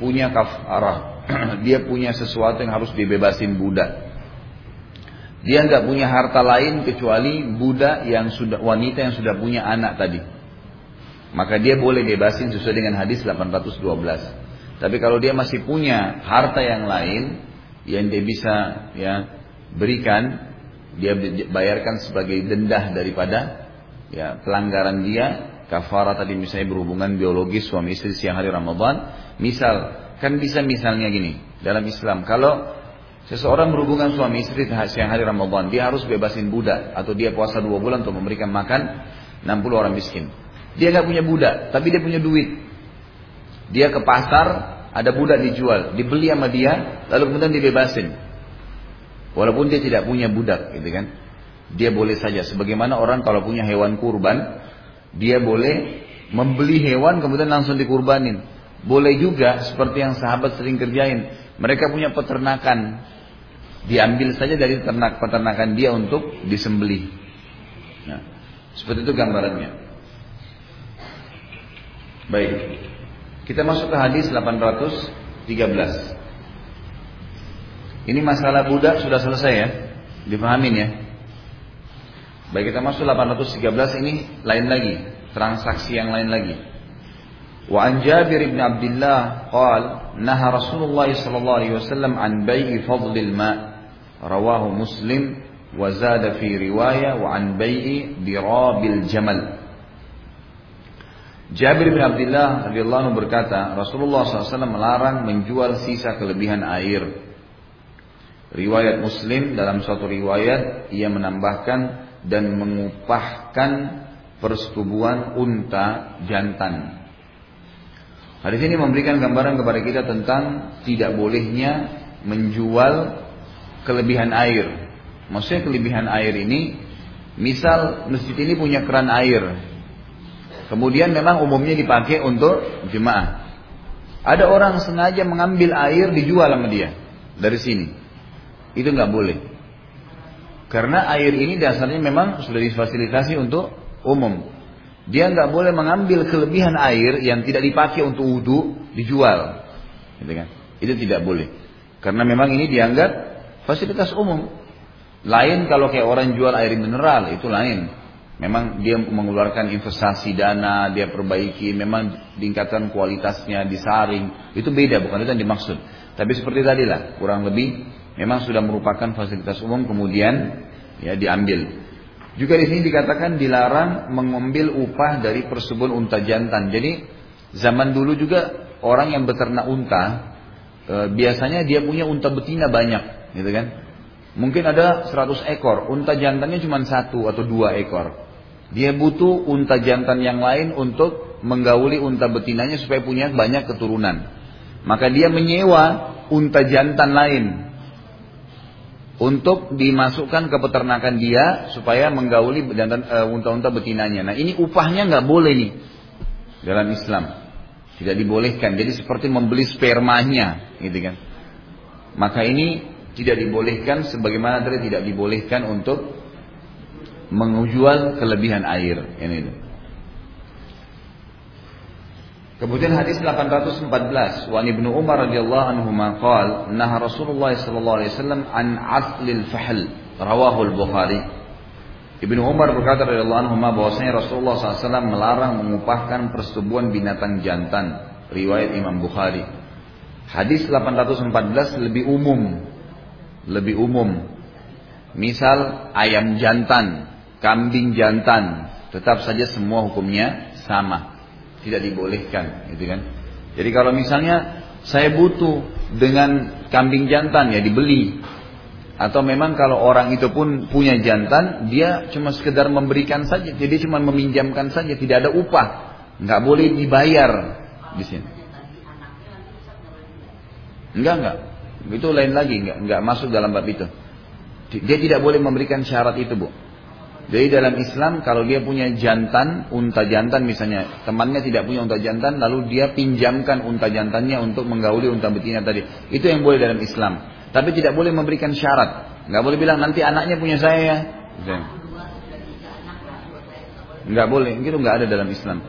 punya kafarah dia punya sesuatu yang harus dibebasin budak. Dia nggak punya harta lain kecuali budak yang sudah wanita yang sudah punya anak tadi. Maka dia boleh bebasin sesuai dengan hadis 812 tapi kalau dia masih punya harta yang lain yang dia bisa ya berikan dia bayarkan sebagai dendah daripada ya pelanggaran dia. Kafara tadi misalnya berhubungan biologis suami istri siang hari Ramadan. Misal kan bisa misalnya gini dalam Islam kalau seseorang berhubungan suami istri siang hari Ramadan dia harus bebasin budak atau dia puasa dua bulan untuk memberikan makan 60 orang miskin. Dia nggak punya budak tapi dia punya duit. Dia ke pasar ada budak dijual, dibeli sama dia, lalu kemudian dibebasin. Walaupun dia tidak punya budak, gitu kan. Dia boleh saja, sebagaimana orang kalau punya hewan kurban, dia boleh membeli hewan kemudian langsung dikurbanin. Boleh juga seperti yang sahabat sering kerjain. Mereka punya peternakan. Diambil saja dari ternak peternakan dia untuk disembelih. Nah, seperti itu gambarannya. Baik. Kita masuk ke hadis 813. Ini masalah budak sudah selesai ya. Dipahamin ya. Baik kita masuk 813 ini lain lagi, transaksi yang lain lagi. Wa an Jabir bin Abdullah qal naha Rasulullah sallallahu alaihi wasallam an bai'i fadlil ma rawahu Muslim wa zada fi riwayah wa an bai'i dirabil jamal Jabir bin Abdullah radhiyallahu berkata, Rasulullah SAW melarang menjual sisa kelebihan air. Riwayat Muslim dalam suatu riwayat ia menambahkan dan mengupahkan persetubuhan unta jantan. Hadis ini memberikan gambaran kepada kita tentang tidak bolehnya menjual kelebihan air. Maksudnya kelebihan air ini, misal masjid ini punya keran air, Kemudian memang umumnya dipakai untuk jemaah. Ada orang sengaja mengambil air dijual sama dia dari sini. Itu nggak boleh. Karena air ini dasarnya memang sudah difasilitasi untuk umum. Dia nggak boleh mengambil kelebihan air yang tidak dipakai untuk wudhu dijual. Gitu kan? Itu tidak boleh. Karena memang ini dianggap fasilitas umum. Lain kalau kayak orang jual air mineral, itu lain. Memang dia mengeluarkan investasi dana, dia perbaiki, memang tingkatkan kualitasnya, disaring. Itu beda, bukan itu yang dimaksud. Tapi seperti tadi lah, kurang lebih memang sudah merupakan fasilitas umum kemudian ya diambil. Juga di sini dikatakan dilarang mengambil upah dari persebuan unta jantan. Jadi zaman dulu juga orang yang beternak unta e, biasanya dia punya unta betina banyak, gitu kan? Mungkin ada 100 ekor, unta jantannya cuma satu atau dua ekor. Dia butuh unta jantan yang lain untuk menggauli unta betinanya supaya punya banyak keturunan. Maka dia menyewa unta jantan lain untuk dimasukkan ke peternakan dia supaya menggauli jantan uh, unta-unta betinanya. Nah ini upahnya nggak boleh nih dalam Islam. Tidak dibolehkan. Jadi seperti membeli spermanya, gitu kan. Maka ini tidak dibolehkan sebagaimana tadi tidak dibolehkan untuk menjual kelebihan air. Ini. Kemudian hadis 814 Wa Ibnu Umar radhiyallahu anhu qala nah Rasulullah sallallahu alaihi wasallam an aslil fahl. Rawahu al-Bukhari Ibnu Umar berkata radhiyallahu anhu bahwasanya Rasulullah SAW melarang mengupahkan persetubuhan binatang jantan. Riwayat Imam Bukhari. Hadis 814 lebih umum. Lebih umum. Misal ayam jantan kambing jantan tetap saja semua hukumnya sama tidak dibolehkan gitu kan? Jadi kalau misalnya saya butuh dengan kambing jantan ya dibeli. Atau memang kalau orang itu pun punya jantan dia cuma sekedar memberikan saja. Jadi cuma meminjamkan saja tidak ada upah. Nggak boleh dibayar di sini. Enggak enggak itu lain lagi enggak enggak masuk dalam bab itu. Dia tidak boleh memberikan syarat itu bu jadi dalam Islam kalau dia punya jantan, unta jantan misalnya, temannya tidak punya unta jantan, lalu dia pinjamkan unta jantannya untuk menggauli unta betina tadi. Itu yang boleh dalam Islam. Tapi tidak boleh memberikan syarat. Nggak boleh bilang nanti anaknya punya saya ya. Nggak boleh, itu nggak ada dalam Islam.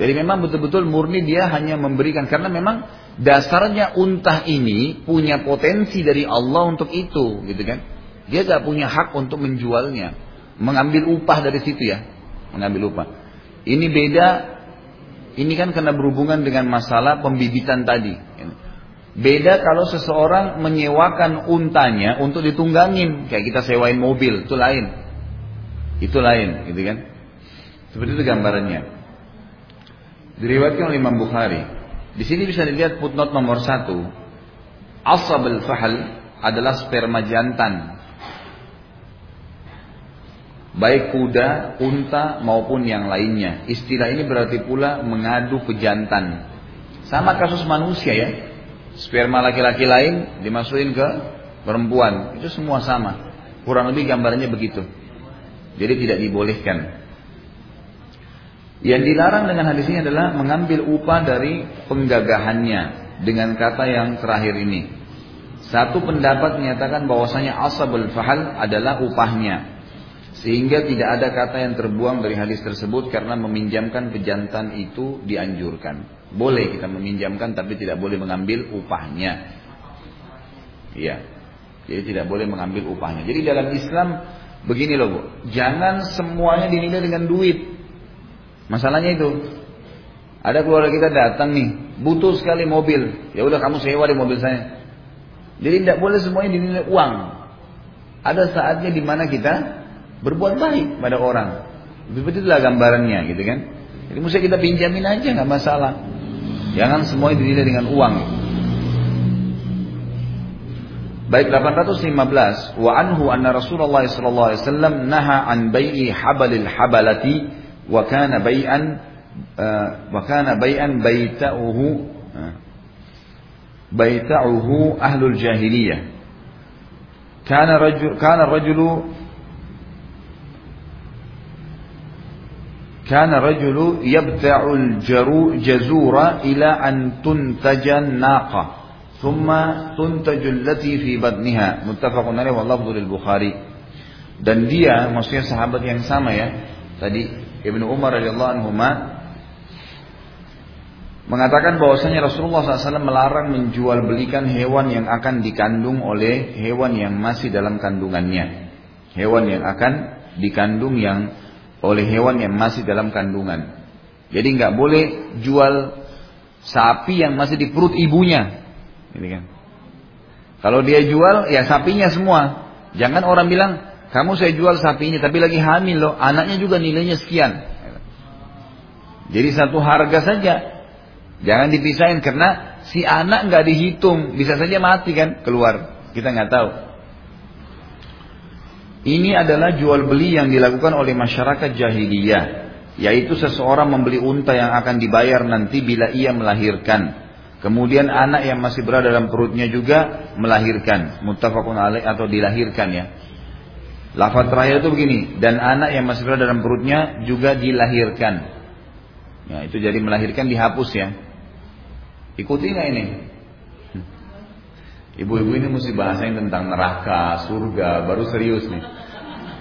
Jadi memang betul-betul murni dia hanya memberikan karena memang dasarnya unta ini punya potensi dari Allah untuk itu, gitu kan? Dia nggak punya hak untuk menjualnya mengambil upah dari situ ya, mengambil upah. Ini beda, ini kan karena berhubungan dengan masalah pembibitan tadi. Beda kalau seseorang menyewakan untanya untuk ditunggangin, kayak kita sewain mobil, itu lain. Itu lain, gitu kan? Seperti itu gambarannya. Diriwayatkan oleh Imam Bukhari. Di sini bisa dilihat footnote nomor satu. Asab al-fahl adalah sperma jantan baik kuda, unta maupun yang lainnya. Istilah ini berarti pula mengadu ke jantan. Sama kasus manusia ya. Sperma laki-laki lain dimasukin ke perempuan. Itu semua sama. Kurang lebih gambarnya begitu. Jadi tidak dibolehkan. Yang dilarang dengan hadis ini adalah mengambil upah dari penggagahannya dengan kata yang terakhir ini. Satu pendapat menyatakan bahwasanya asabul fahal adalah upahnya. Sehingga tidak ada kata yang terbuang dari hadis tersebut karena meminjamkan pejantan itu dianjurkan. Boleh kita meminjamkan tapi tidak boleh mengambil upahnya. Iya. Jadi tidak boleh mengambil upahnya. Jadi dalam Islam begini loh Bu, jangan semuanya dinilai dengan duit. Masalahnya itu. Ada keluarga kita datang nih, butuh sekali mobil. Ya udah kamu sewa di mobil saya. Jadi tidak boleh semuanya dinilai uang. Ada saatnya di mana kita berbuat baik pada orang. Itulah gambarannya gitu kan. Jadi mesti kita pinjamin aja nggak masalah. Jangan semuanya dinilai dengan uang. Baik 815 wa anhu anna Rasulullah sallallahu alaihi wasallam naha an bai'i habalil habalati wa kana bai'an uh, wa kana bai'an baita'uhu uh, baita'uhu ahlul jahiliyah kana rajul kana rajulu كان رجل يبتع الجرو جزورة إلى أن تنتج الناقة ثم تنتج التي في بدنها متفق عليه wallahu lil Bukhari. Dan dia maksudnya sahabat yang sama ya. Tadi Ibnu Umar radhiyallahu anhu mengatakan bahwasanya Rasulullah SAW melarang menjual belikan hewan yang akan dikandung oleh hewan yang masih dalam kandungannya. Hewan yang akan dikandung yang oleh hewan yang masih dalam kandungan. Jadi nggak boleh jual sapi yang masih di perut ibunya. Ini kan. Kalau dia jual ya sapinya semua. Jangan orang bilang kamu saya jual sapinya tapi lagi hamil loh, anaknya juga nilainya sekian. Jadi satu harga saja. Jangan dipisahin karena si anak nggak dihitung, bisa saja mati kan keluar. Kita nggak tahu. Ini adalah jual beli yang dilakukan oleh masyarakat jahiliyah, yaitu seseorang membeli unta yang akan dibayar nanti bila ia melahirkan. Kemudian anak yang masih berada dalam perutnya juga melahirkan, muttafaqun alaih atau dilahirkan ya. Lafaz terakhir itu begini, dan anak yang masih berada dalam perutnya juga dilahirkan. Ya, itu jadi melahirkan dihapus ya. Ikuti nggak ini? Ibu-ibu ini mesti bahasain tentang neraka, surga, baru serius nih.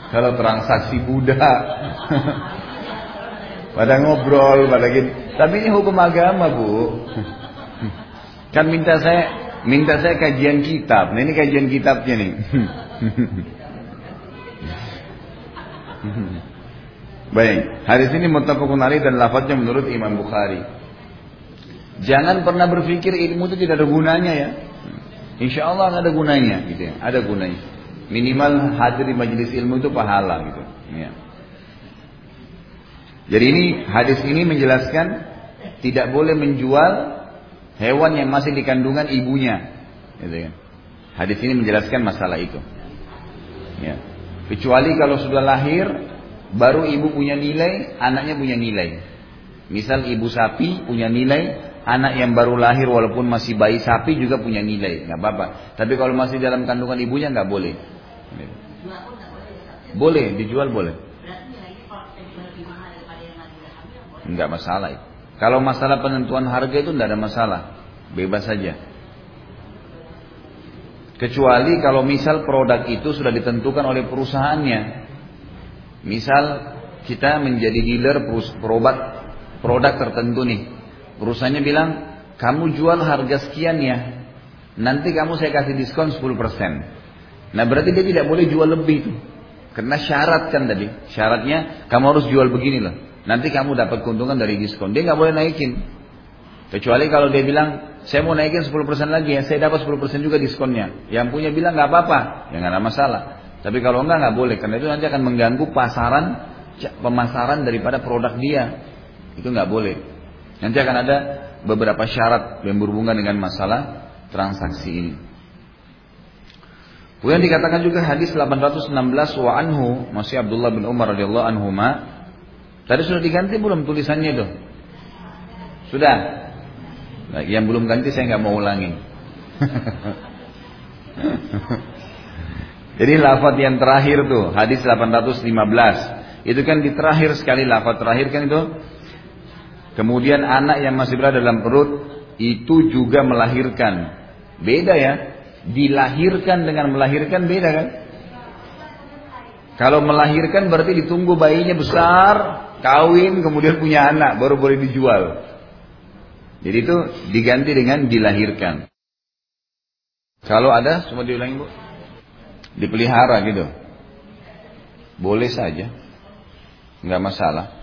Kalau transaksi Buddha, pada ngobrol, pada gitu. Tapi ini hukum agama bu. Kan minta saya, minta saya kajian kitab. Nah ini kajian kitabnya nih. Baik, hadis ini muttafaqun alaih dan lafadznya menurut Imam Bukhari. Jangan pernah berpikir ilmu itu tidak ada gunanya ya. Insya Allah ada gunanya gitu ya, ada gunanya. Minimal hadir di majelis ilmu itu pahala gitu. Ya. Jadi ini hadis ini menjelaskan tidak boleh menjual hewan yang masih dikandungan ibunya. Gitu ya. Hadis ini menjelaskan masalah itu. Ya. Kecuali kalau sudah lahir Baru ibu punya nilai, anaknya punya nilai. Misal ibu sapi punya nilai, anak yang baru lahir walaupun masih bayi sapi juga punya nilai, nggak apa-apa. Tapi kalau masih dalam kandungan ibunya nggak boleh. Boleh, dijual boleh. Nggak masalah. Kalau masalah penentuan harga itu nggak ada masalah, bebas saja. Kecuali kalau misal produk itu sudah ditentukan oleh perusahaannya, Misal kita menjadi dealer berobat produk tertentu nih. Perusahaannya bilang, kamu jual harga sekian ya. Nanti kamu saya kasih diskon 10%. Nah berarti dia tidak boleh jual lebih tuh. Karena syarat kan tadi. Syaratnya kamu harus jual begini loh. Nanti kamu dapat keuntungan dari diskon. Dia nggak boleh naikin. Kecuali kalau dia bilang, saya mau naikin 10% lagi ya, saya dapat 10% juga diskonnya. Yang punya bilang nggak apa-apa, ya nggak ada masalah. Tapi kalau enggak nggak boleh karena itu nanti akan mengganggu pasaran pemasaran daripada produk dia. Itu nggak boleh. Nanti akan ada beberapa syarat yang berhubungan dengan masalah transaksi ini. Kemudian dikatakan juga hadis 816 wa anhu masih Abdullah bin Umar radhiyallahu anhu Tadi sudah diganti belum tulisannya itu? Sudah. Nah, yang belum ganti saya nggak mau ulangi. Jadi lafaz yang terakhir tuh, hadis 815. Itu kan di terakhir sekali lafaz terakhir kan itu. Kemudian anak yang masih berada dalam perut itu juga melahirkan. Beda ya. Dilahirkan dengan melahirkan beda kan? Kalau melahirkan berarti ditunggu bayinya besar, kawin, kemudian punya anak, baru boleh dijual. Jadi itu diganti dengan dilahirkan. Kalau ada, semua diulangi bu dipelihara gitu. Boleh saja, nggak masalah.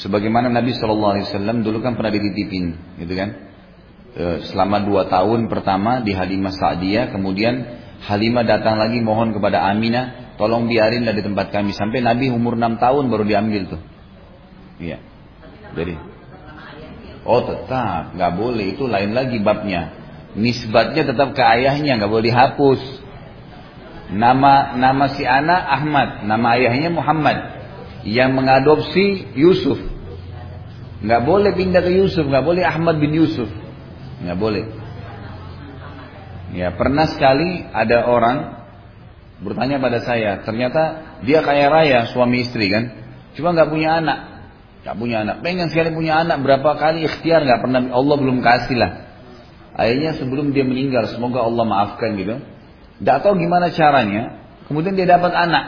Sebagaimana Nabi Shallallahu Alaihi Wasallam dulu kan pernah dititipin, gitu kan? E, selama dua tahun pertama di Halimah Sa'diyah, kemudian Halimah datang lagi mohon kepada Aminah, tolong biarin di tempat kami sampai Nabi umur enam tahun baru diambil tuh. Iya. Jadi, oh tetap nggak boleh itu lain lagi babnya. Nisbatnya tetap ke ayahnya nggak boleh dihapus. Nama nama si anak Ahmad, nama ayahnya Muhammad. Yang mengadopsi Yusuf. Nggak boleh pindah ke Yusuf, nggak boleh Ahmad bin Yusuf. Nggak boleh. Ya, pernah sekali ada orang bertanya pada saya, ternyata dia kaya raya suami istri kan, cuma nggak punya anak, nggak punya anak, pengen sekali punya anak, berapa kali ikhtiar nggak pernah, Allah belum kasih lah. Akhirnya sebelum dia meninggal, semoga Allah maafkan gitu, tidak tahu gimana caranya. Kemudian dia dapat anak.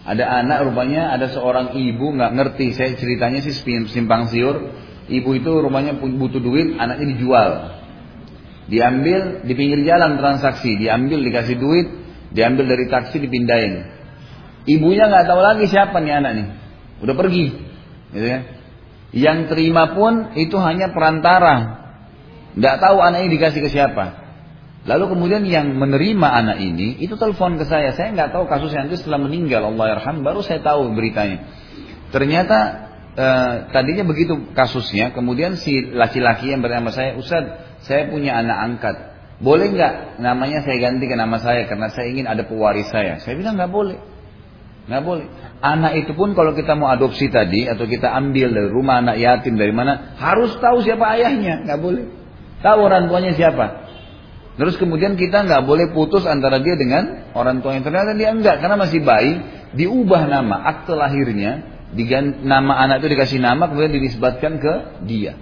Ada anak rupanya ada seorang ibu nggak ngerti. Saya ceritanya sih simpang siur. ibu itu rumahnya butuh duit, anaknya dijual. Diambil di pinggir jalan transaksi, diambil dikasih duit, diambil dari taksi dipindahin. Ibunya nggak tahu lagi siapa nih anak nih, udah pergi, gitu ya. Yang terima pun itu hanya perantara, nggak tahu anaknya dikasih ke siapa. Lalu kemudian yang menerima anak ini itu telepon ke saya. Saya nggak tahu kasusnya nanti setelah meninggal Allah yarham baru saya tahu beritanya. Ternyata eh, tadinya begitu kasusnya. Kemudian si laki-laki yang bernama saya Ustaz saya punya anak angkat. Boleh nggak namanya saya ganti ke nama saya karena saya ingin ada pewaris saya. Saya bilang nggak boleh. Nggak boleh. Anak itu pun kalau kita mau adopsi tadi atau kita ambil dari rumah anak yatim dari mana harus tahu siapa ayahnya. Nggak boleh. Tahu orang tuanya siapa. Terus kemudian kita nggak boleh putus antara dia dengan orang tua yang ternyata dia enggak karena masih bayi diubah nama akte lahirnya diganti, nama anak itu dikasih nama kemudian dinisbatkan ke dia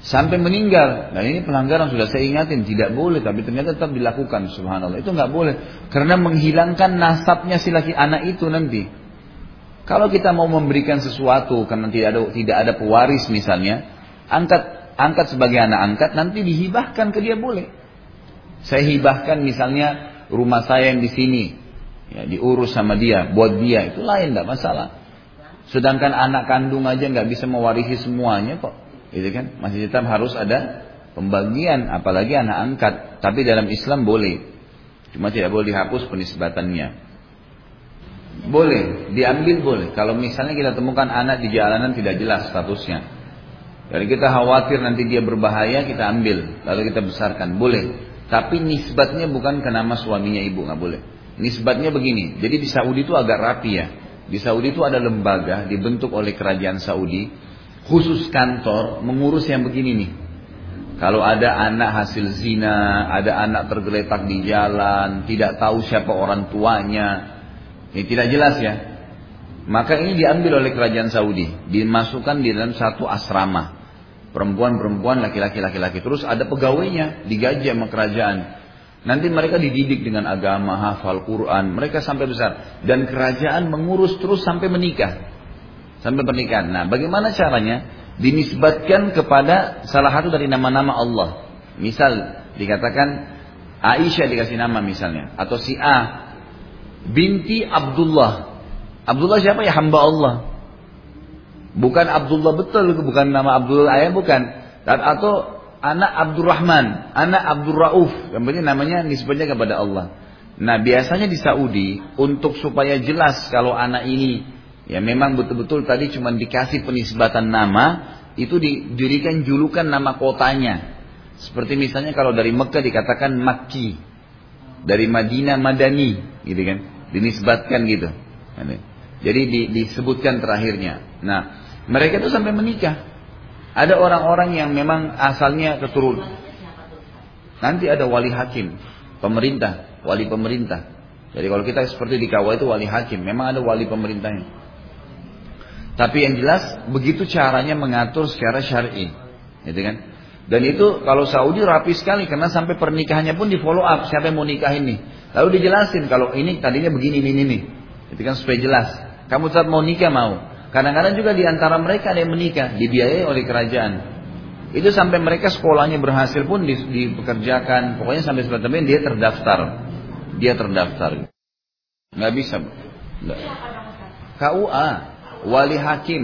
sampai meninggal. Dan ini pelanggaran sudah saya ingatin tidak boleh, tapi ternyata tetap dilakukan. Subhanallah itu nggak boleh karena menghilangkan nasabnya si laki anak itu nanti. Kalau kita mau memberikan sesuatu karena tidak ada tidak ada pewaris misalnya, angkat angkat sebagai anak angkat nanti dihibahkan ke dia boleh. Saya hibahkan misalnya rumah saya yang di sini, ya, diurus sama dia, buat dia itu lain tidak masalah. Sedangkan anak kandung aja nggak bisa mewarisi semuanya kok. Gitu kan? Masih tetap harus ada pembagian apalagi anak angkat. Tapi dalam Islam boleh. Cuma tidak boleh dihapus penisbatannya. Boleh, diambil boleh. Kalau misalnya kita temukan anak di jalanan tidak jelas statusnya. Jadi kita khawatir nanti dia berbahaya, kita ambil. Lalu kita besarkan. Boleh. Tapi nisbatnya bukan ke nama suaminya ibu, nggak boleh. Nisbatnya begini. Jadi di Saudi itu agak rapi ya. Di Saudi itu ada lembaga dibentuk oleh kerajaan Saudi khusus kantor mengurus yang begini nih. Kalau ada anak hasil zina, ada anak tergeletak di jalan, tidak tahu siapa orang tuanya, ini tidak jelas ya. Maka ini diambil oleh kerajaan Saudi, dimasukkan di dalam satu asrama. Perempuan-perempuan, laki-laki, laki-laki. Terus ada pegawainya, digaji sama kerajaan. Nanti mereka dididik dengan agama, hafal Quran, mereka sampai besar. Dan kerajaan mengurus terus sampai menikah sampai pernikahan. Nah, bagaimana caranya? Dinisbatkan kepada salah satu dari nama-nama Allah. Misal dikatakan Aisyah dikasih nama misalnya atau si A binti Abdullah. Abdullah siapa ya hamba Allah. Bukan Abdullah betul, bukan nama Abdullah ayah bukan. Dan atau anak Abdurrahman, anak Abdul Rauf, yang penting namanya nisbatnya kepada Allah. Nah biasanya di Saudi untuk supaya jelas kalau anak ini Ya memang betul-betul tadi cuma dikasih penisbatan nama, itu didirikan julukan nama kotanya. Seperti misalnya kalau dari Mekah dikatakan Makki, dari Madinah Madani, gitu kan, dinisbatkan gitu. Jadi di, disebutkan terakhirnya. Nah, mereka itu sampai menikah. Ada orang-orang yang memang asalnya keturunan. Nanti ada wali hakim, pemerintah, wali pemerintah. Jadi kalau kita seperti di kawah itu wali hakim, memang ada wali pemerintahnya. Tapi yang jelas begitu caranya mengatur secara syar'i, gitu kan? Dan itu kalau Saudi rapi sekali karena sampai pernikahannya pun di follow up siapa yang mau nikah ini. Lalu dijelasin kalau ini tadinya begini ini ini. Itu kan supaya jelas. Kamu saat mau nikah mau. Kadang-kadang juga di antara mereka ada yang menikah dibiayai oleh kerajaan. Itu sampai mereka sekolahnya berhasil pun di, dipekerjakan. Pokoknya sampai seperti dia terdaftar. Dia terdaftar. Nggak bisa. Nggak. KUA wali hakim,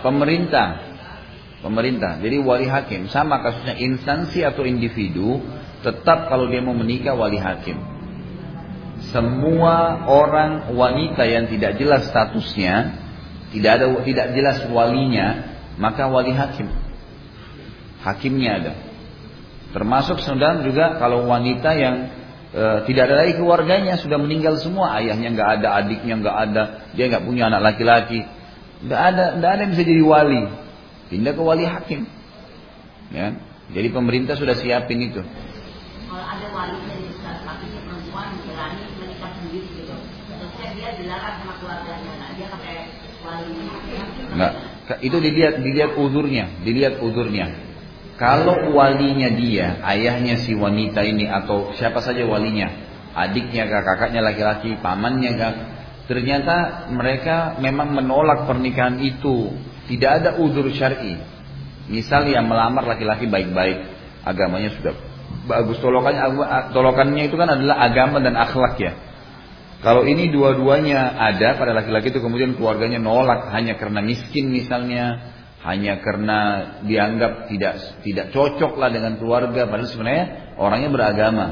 pemerintah, pemerintah. Jadi wali hakim sama kasusnya instansi atau individu tetap kalau dia mau menikah wali hakim. Semua orang wanita yang tidak jelas statusnya, tidak ada tidak jelas walinya, maka wali hakim. Hakimnya ada. Termasuk sedang juga kalau wanita yang e, tidak ada lagi keluarganya sudah meninggal semua ayahnya nggak ada adiknya nggak ada dia nggak punya anak laki-laki. Nggak ada nggak ada yang bisa jadi wali. Pindah ke wali hakim. Ya. Jadi pemerintah sudah siapin itu. Kalau ada wali dari tapi perempuan berani menikah sendiri gitu terusnya dia dilarang sama keluarganya nah, dia pakai wali Enggak. Itu dilihat dilihat uzurnya, dilihat uzurnya. Kalau walinya dia, ayahnya si wanita ini atau siapa saja walinya, adiknya kah, kakaknya laki-laki, pamannya kah, ternyata mereka memang menolak pernikahan itu, Tidak ada udur syar'i. Misal yang melamar laki-laki baik-baik, agamanya sudah bagus. Tolokannya, tolokannya itu kan adalah agama dan akhlak ya. Kalau ini dua-duanya ada pada laki-laki itu kemudian keluarganya nolak hanya karena miskin misalnya, hanya karena dianggap tidak tidak cocok lah dengan keluarga, padahal sebenarnya orangnya beragama.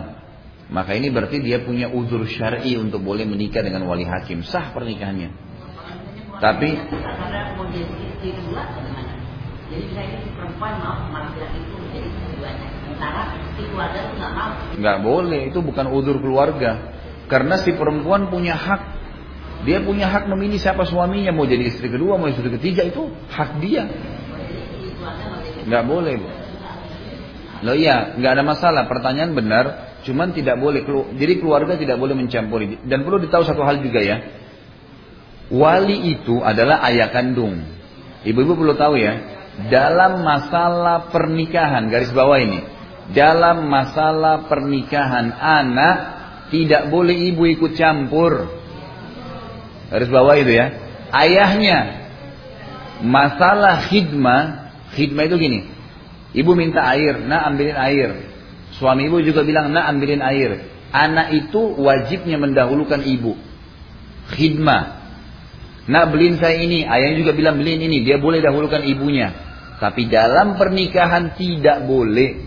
Maka ini berarti dia punya uzur syar'i untuk boleh menikah dengan wali hakim, sah pernikahannya. Tapi jadi saya ini perempuan mau laki-laki itu menjadi keduanya. Sementara si keluarga itu nggak mau. Nggak boleh, itu bukan udur keluarga. Karena si perempuan punya hak. Dia punya hak memilih siapa suaminya. Mau jadi istri kedua, mau istri ketiga itu hak dia. Nggak boleh. Loh iya, nggak ada masalah. Pertanyaan benar, cuman tidak boleh. Jadi keluarga tidak boleh mencampuri. Dan perlu ditahu satu hal juga ya. Wali itu adalah ayah kandung. Ibu-ibu perlu tahu ya, dalam masalah pernikahan, garis bawah ini, dalam masalah pernikahan anak tidak boleh ibu ikut campur. Garis bawah itu ya. Ayahnya masalah khidmah, khidmah itu gini. Ibu minta air, nak ambilin air. Suami ibu juga bilang, nak ambilin air. Anak itu wajibnya mendahulukan ibu. Khidmah. Nak beliin saya ini, ayahnya juga bilang beliin ini, dia boleh dahulukan ibunya. Tapi dalam pernikahan tidak boleh.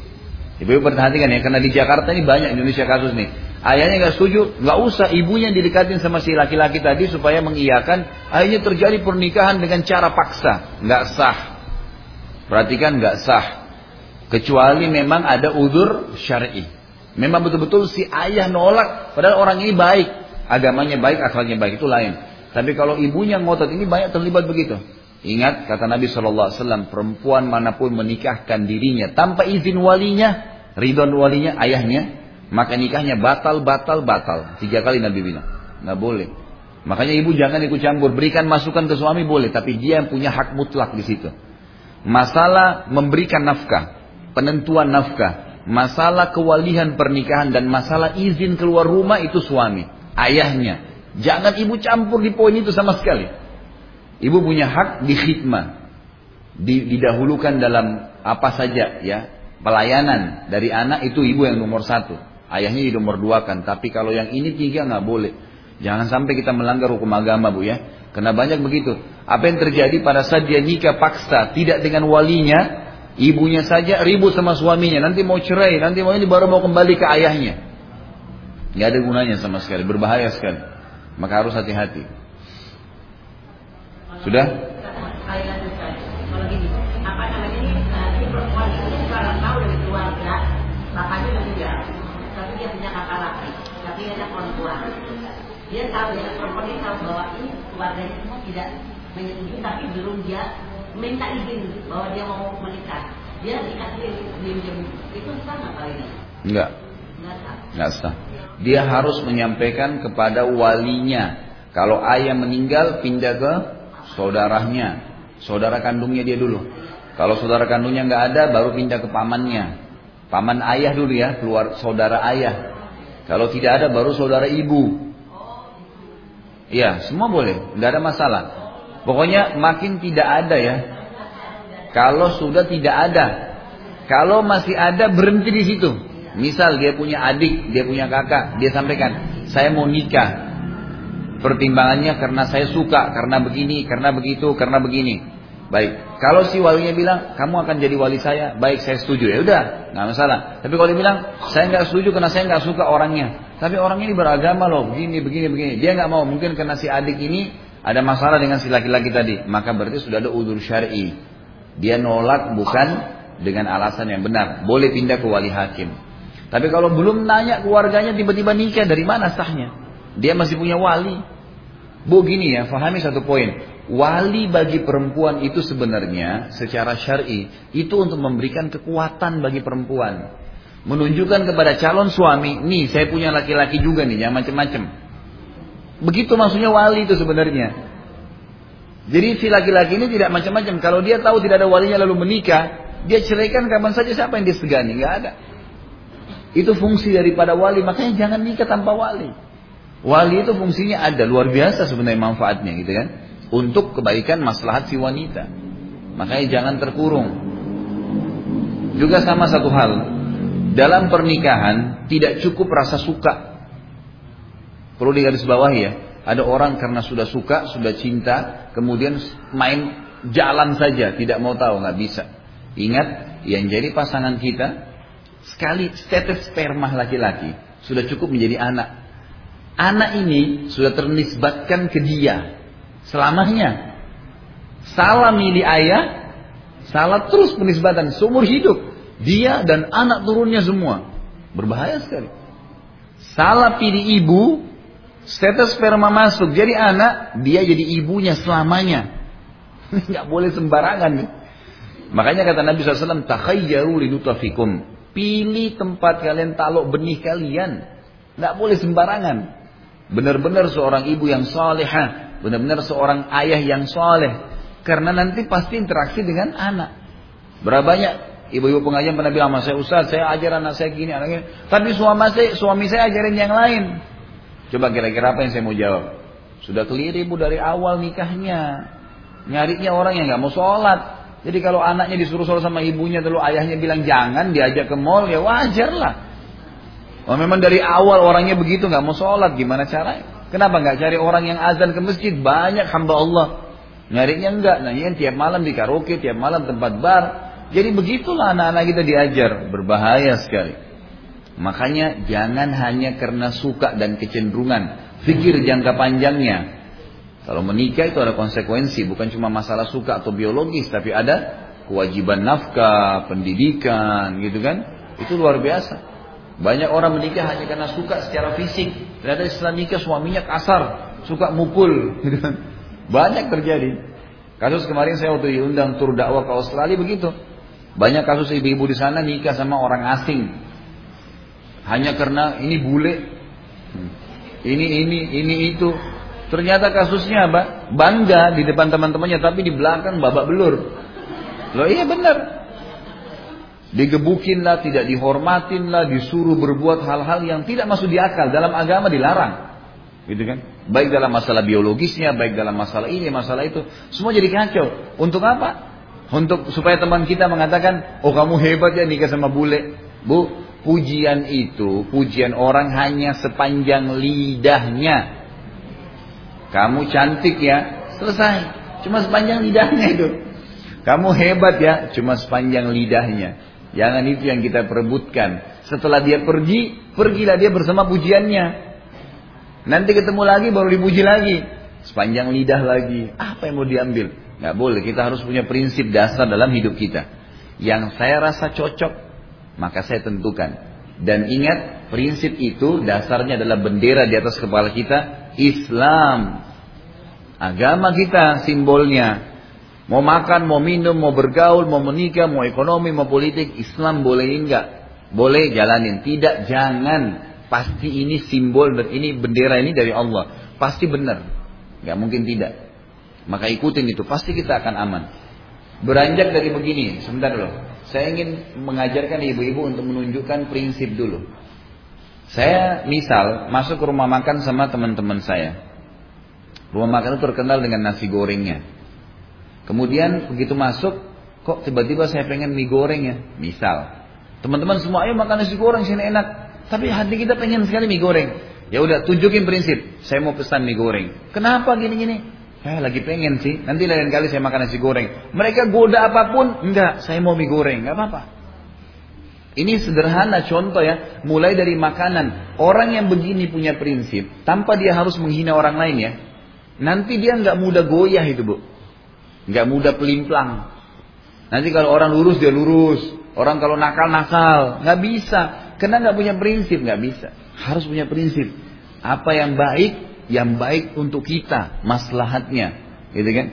Ibu perhatikan ya, karena di Jakarta ini banyak Indonesia kasus nih. Ayahnya nggak setuju, nggak usah ibunya didekatin sama si laki-laki tadi supaya mengiyakan. Akhirnya terjadi pernikahan dengan cara paksa, nggak sah. Perhatikan nggak sah. Kecuali memang ada udur syar'i. Memang betul-betul si ayah nolak, padahal orang ini baik, agamanya baik, akalnya baik itu lain. Tapi kalau ibunya ngotot ini banyak terlibat begitu. Ingat kata Nabi Shallallahu Alaihi Wasallam, perempuan mana pun menikahkan dirinya tanpa izin walinya, ridon walinya, ayahnya, maka nikahnya batal, batal, batal. Tiga kali Nabi bilang, nggak boleh. Makanya ibu jangan ikut campur, berikan masukan ke suami boleh, tapi dia yang punya hak mutlak di situ. Masalah memberikan nafkah, penentuan nafkah, masalah kewalihan pernikahan dan masalah izin keluar rumah itu suami, ayahnya. Jangan ibu campur di poin itu sama sekali. Ibu punya hak di khidmah. Didahulukan dalam apa saja ya. Pelayanan dari anak itu ibu yang nomor satu. Ayahnya nomor dua kan. Tapi kalau yang ini tiga nggak boleh. Jangan sampai kita melanggar hukum agama bu ya. Karena banyak begitu. Apa yang terjadi pada saat dia nikah paksa tidak dengan walinya, ibunya saja ribut sama suaminya. Nanti mau cerai, nanti mau ini baru mau kembali ke ayahnya. Nggak ada gunanya sama sekali, berbahaya sekali. Maka harus hati-hati. Sudah? Kalau gini, apa namanya ini si perempuan itu kalau tahu dari keluarga, bapaknya udah meninggal, tapi dia punya kakak laki, tapi dia ada perempuan. Dia tahu ya perempuan ini tahu bahwa ini keluarganya semua tidak menyetujui, tapi belum dia minta izin bahwa dia mau menikah. Dia dikasih diam-diam itu sama kali ini. Enggak. Enggak sah. Dia harus menyampaikan kepada walinya. Kalau ayah meninggal pindah ke saudaranya, saudara kandungnya dia dulu. Kalau saudara kandungnya nggak ada, baru pindah ke pamannya. Paman ayah dulu ya, keluar saudara ayah. Kalau tidak ada, baru saudara ibu. Iya, semua boleh, nggak ada masalah. Pokoknya makin tidak ada ya. Kalau sudah tidak ada, kalau masih ada berhenti di situ. Misal dia punya adik, dia punya kakak, dia sampaikan, saya mau nikah, Pertimbangannya karena saya suka, karena begini, karena begitu, karena begini. Baik, kalau si walinya bilang kamu akan jadi wali saya, baik saya setuju ya udah, nggak masalah. Tapi kalau dia bilang saya nggak setuju karena saya nggak suka orangnya, tapi orang ini beragama loh, begini, begini, begini, dia nggak mau. Mungkin karena si adik ini ada masalah dengan si laki-laki tadi, maka berarti sudah ada udur syari. Dia nolak bukan dengan alasan yang benar, boleh pindah ke wali hakim. Tapi kalau belum nanya keluarganya tiba-tiba nikah dari mana sahnya? Dia masih punya wali. Bu gini ya, fahami satu poin. Wali bagi perempuan itu sebenarnya secara syar'i itu untuk memberikan kekuatan bagi perempuan. Menunjukkan kepada calon suami, nih saya punya laki-laki juga nih, jangan macam-macam. Begitu maksudnya wali itu sebenarnya. Jadi si laki-laki ini tidak macam-macam. Kalau dia tahu tidak ada walinya lalu menikah, dia ceraikan kapan saja siapa yang disegani, nggak ada. Itu fungsi daripada wali, makanya jangan nikah tanpa wali. Wali itu fungsinya ada luar biasa sebenarnya manfaatnya gitu kan. Untuk kebaikan maslahat si wanita. Makanya jangan terkurung. Juga sama satu hal. Dalam pernikahan tidak cukup rasa suka. Perlu digarisbawahi ya. Ada orang karena sudah suka, sudah cinta, kemudian main jalan saja, tidak mau tahu, nggak bisa. Ingat, yang jadi pasangan kita sekali tetes sperma laki-laki sudah cukup menjadi anak. Anak ini sudah ternisbatkan ke dia selamanya. Salah milih ayah, salah terus penisbatan seumur hidup. Dia dan anak turunnya semua. Berbahaya sekali. Salah pilih ibu, status sperma masuk jadi anak, dia jadi ibunya selamanya. Nggak boleh sembarangan nih. Makanya kata Nabi SAW, takhayyaru. Pilih tempat kalian taruh benih kalian. Nggak boleh sembarangan. Benar-benar seorang ibu yang salehah, benar-benar seorang ayah yang saleh. Karena nanti pasti interaksi dengan anak. Berapa banyak ibu-ibu pengajian pernah bilang sama saya, Ustaz, saya ajar anak saya gini, anak gini. Tapi suami saya, suami saya ajarin yang lain. Coba kira-kira apa yang saya mau jawab? Sudah keliru ibu dari awal nikahnya. Nyarinya orang yang nggak mau sholat. Jadi kalau anaknya disuruh sholat sama ibunya, lalu ayahnya bilang jangan, diajak ke mall, ya wajar lah. Oh, memang dari awal orangnya begitu nggak mau sholat, gimana caranya? Kenapa nggak cari orang yang azan ke masjid? Banyak hamba Allah. Nyarinya enggak, nanya tiap malam di karaoke, tiap malam tempat bar. Jadi begitulah anak-anak kita diajar, berbahaya sekali. Makanya jangan hanya karena suka dan kecenderungan, pikir jangka panjangnya. Kalau menikah itu ada konsekuensi, bukan cuma masalah suka atau biologis, tapi ada kewajiban nafkah, pendidikan, gitu kan? Itu luar biasa. Banyak orang menikah hanya karena suka secara fisik. Ternyata setelah nikah suaminya kasar, suka mukul, gitu kan? Banyak terjadi. Kasus kemarin saya waktu diundang tur dakwah ke Australia begitu. Banyak kasus ibu-ibu di sana nikah sama orang asing. Hanya karena ini bule. Ini ini ini itu. Ternyata kasusnya apa? Bangga di depan teman-temannya tapi di belakang babak belur. Loh iya benar. Digebukin lah, tidak dihormatin lah, disuruh berbuat hal-hal yang tidak masuk di akal. Dalam agama dilarang. Gitu kan? Baik dalam masalah biologisnya, baik dalam masalah ini, masalah itu. Semua jadi kacau. Untuk apa? Untuk supaya teman kita mengatakan, oh kamu hebat ya nikah sama bule. Bu, pujian itu, pujian orang hanya sepanjang lidahnya. Kamu cantik ya, selesai. Cuma sepanjang lidahnya itu. Kamu hebat ya, cuma sepanjang lidahnya. Jangan itu yang kita perebutkan. Setelah dia pergi, pergilah dia bersama pujiannya. Nanti ketemu lagi baru dipuji lagi. Sepanjang lidah lagi. Apa yang mau diambil? Gak boleh. Kita harus punya prinsip dasar dalam hidup kita. Yang saya rasa cocok, maka saya tentukan. Dan ingat, prinsip itu dasarnya adalah bendera di atas kepala kita. Islam. Agama kita simbolnya. Mau makan, mau minum, mau bergaul, mau menikah, mau ekonomi, mau politik. Islam boleh enggak? Boleh jalanin. Tidak, jangan. Pasti ini simbol dan ini bendera ini dari Allah. Pasti benar. Gak mungkin tidak. Maka ikutin itu. Pasti kita akan aman. Beranjak dari begini. Sebentar loh. Saya ingin mengajarkan ibu-ibu untuk menunjukkan prinsip dulu. Saya misal masuk ke rumah makan sama teman-teman saya. Rumah makan itu terkenal dengan nasi gorengnya. Kemudian begitu masuk, kok tiba-tiba saya pengen mie goreng ya. Misal, teman-teman semua ayo makan nasi goreng sini enak. Tapi hati kita pengen sekali mie goreng. Ya udah tunjukin prinsip. Saya mau pesan mie goreng. Kenapa gini-gini? Saya lagi pengen sih. Nanti lain kali saya makan nasi goreng. Mereka goda apa pun, enggak. Saya mau mie goreng, enggak apa-apa. Ini sederhana contoh ya, mulai dari makanan. Orang yang begini punya prinsip, tanpa dia harus menghina orang lain ya. Nanti dia nggak mudah goyah itu bu, nggak mudah pelimplang. Nanti kalau orang lurus dia lurus, orang kalau nakal nakal, nggak bisa, karena nggak punya prinsip, nggak bisa. Harus punya prinsip. Apa yang baik, yang baik untuk kita, maslahatnya, gitu kan?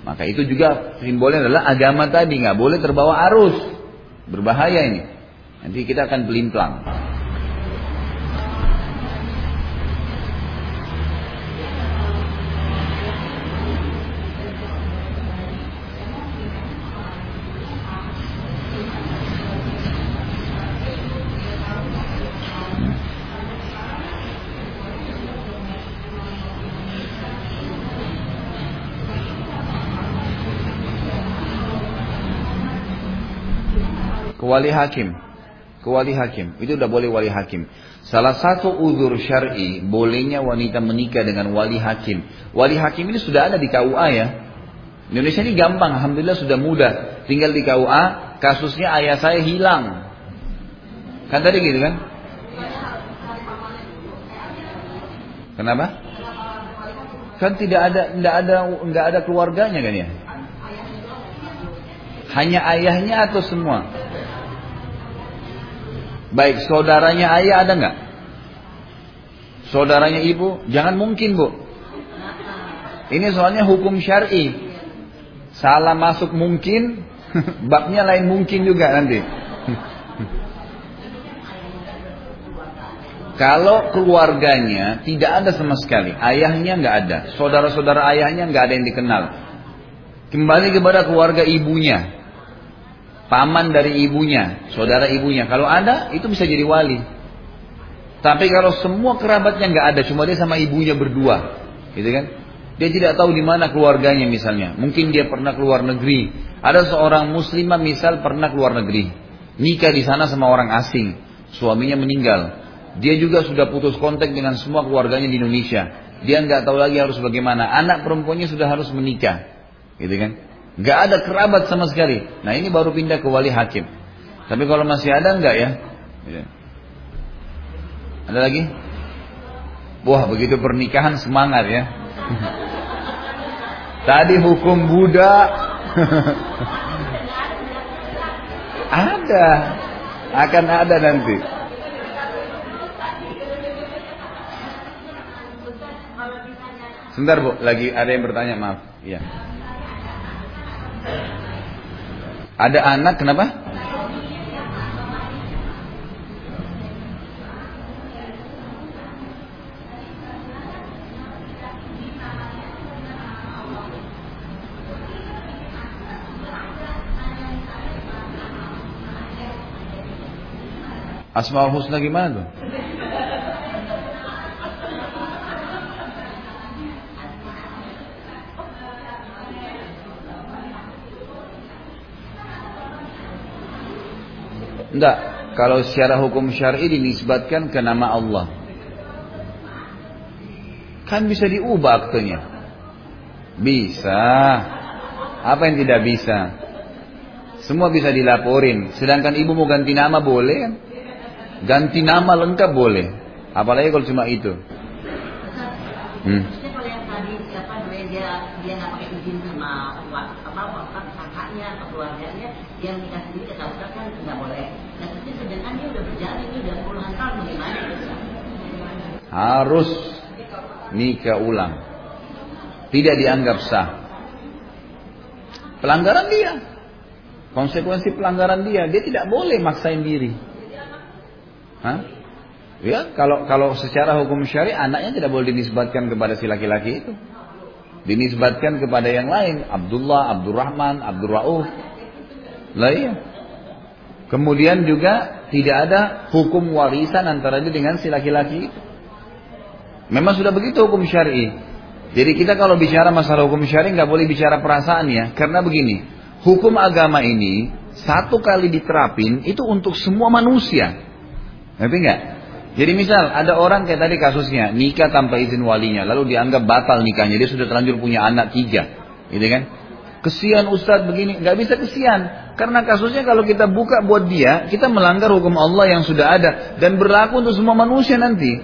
Maka itu juga simbolnya adalah agama tadi, nggak boleh terbawa arus, berbahaya ini. Nanti kita akan pelimplang. Wali hakim. Ke wali hakim. Itu udah boleh wali hakim. Salah satu uzur syar'i bolehnya wanita menikah dengan wali hakim. Wali hakim ini sudah ada di KUA ya. Indonesia ini gampang, alhamdulillah sudah mudah. Tinggal di KUA, kasusnya ayah saya hilang. Kan tadi gitu kan? Kenapa? Kan tidak ada tidak ada nggak ada keluarganya kan ya? Hanya ayahnya atau semua? Baik, saudaranya ayah ada nggak? Saudaranya ibu? Jangan mungkin bu. Ini soalnya hukum syari. Salah masuk mungkin, babnya lain mungkin juga nanti. Kalau keluarganya tidak ada sama sekali, ayahnya nggak ada, saudara-saudara ayahnya nggak ada yang dikenal. Kembali kepada keluarga ibunya, paman dari ibunya, saudara ibunya. Kalau ada, itu bisa jadi wali. Tapi kalau semua kerabatnya nggak ada, cuma dia sama ibunya berdua, gitu kan? Dia tidak tahu di mana keluarganya misalnya. Mungkin dia pernah keluar negeri. Ada seorang muslimah misal pernah keluar negeri, nikah di sana sama orang asing, suaminya meninggal. Dia juga sudah putus kontak dengan semua keluarganya di Indonesia. Dia nggak tahu lagi harus bagaimana. Anak perempuannya sudah harus menikah, gitu kan? Gak ada kerabat sama sekali. Nah ini baru pindah ke wali hakim. Tapi kalau masih ada enggak ya? ya. Ada lagi? Wah begitu pernikahan semangat ya. Tadi hukum Buddha. ada. Akan ada nanti. Sebentar Bu, lagi ada yang bertanya, maaf. Iya. Ada anak kenapa? Asmaul Husna gimana tuh? Enggak, kalau secara hukum syar'i dinisbatkan ke nama Allah. Kan bisa diubah aktenya. Bisa. Apa yang tidak bisa? Semua bisa dilaporin. Sedangkan ibu mau ganti nama boleh kan? Ganti nama lengkap boleh. Apalagi kalau cuma itu. Hmm. kalau yang tadi siapa dia dia nggak pakai izin sama apa apa kakaknya atau keluarganya ketahuan kan. Nah dia udah berjalan itu udah puluhan tahun bagaimana? Harus nikah ulang. Tidak dianggap sah. Pelanggaran dia. Konsekuensi pelanggaran dia, dia tidak boleh maksain diri. Hah? Ya, kalau kalau secara hukum syari anaknya tidak boleh dinisbatkan kepada si laki-laki itu. Dinisbatkan kepada yang lain, Abdullah, Abdurrahman, Abdurrauf. Lah iya. Kemudian juga tidak ada hukum warisan antara dia dengan si laki-laki itu. Memang sudah begitu hukum syari. Jadi kita kalau bicara masalah hukum syari nggak boleh bicara perasaan ya, karena begini, hukum agama ini satu kali diterapin itu untuk semua manusia. Ngerti nggak? Jadi misal ada orang kayak tadi kasusnya nikah tanpa izin walinya, lalu dianggap batal nikahnya, dia sudah terlanjur punya anak tiga, gitu kan? Kesian Ustadz begini, nggak bisa kesian, karena kasusnya kalau kita buka buat dia, kita melanggar hukum Allah yang sudah ada dan berlaku untuk semua manusia nanti.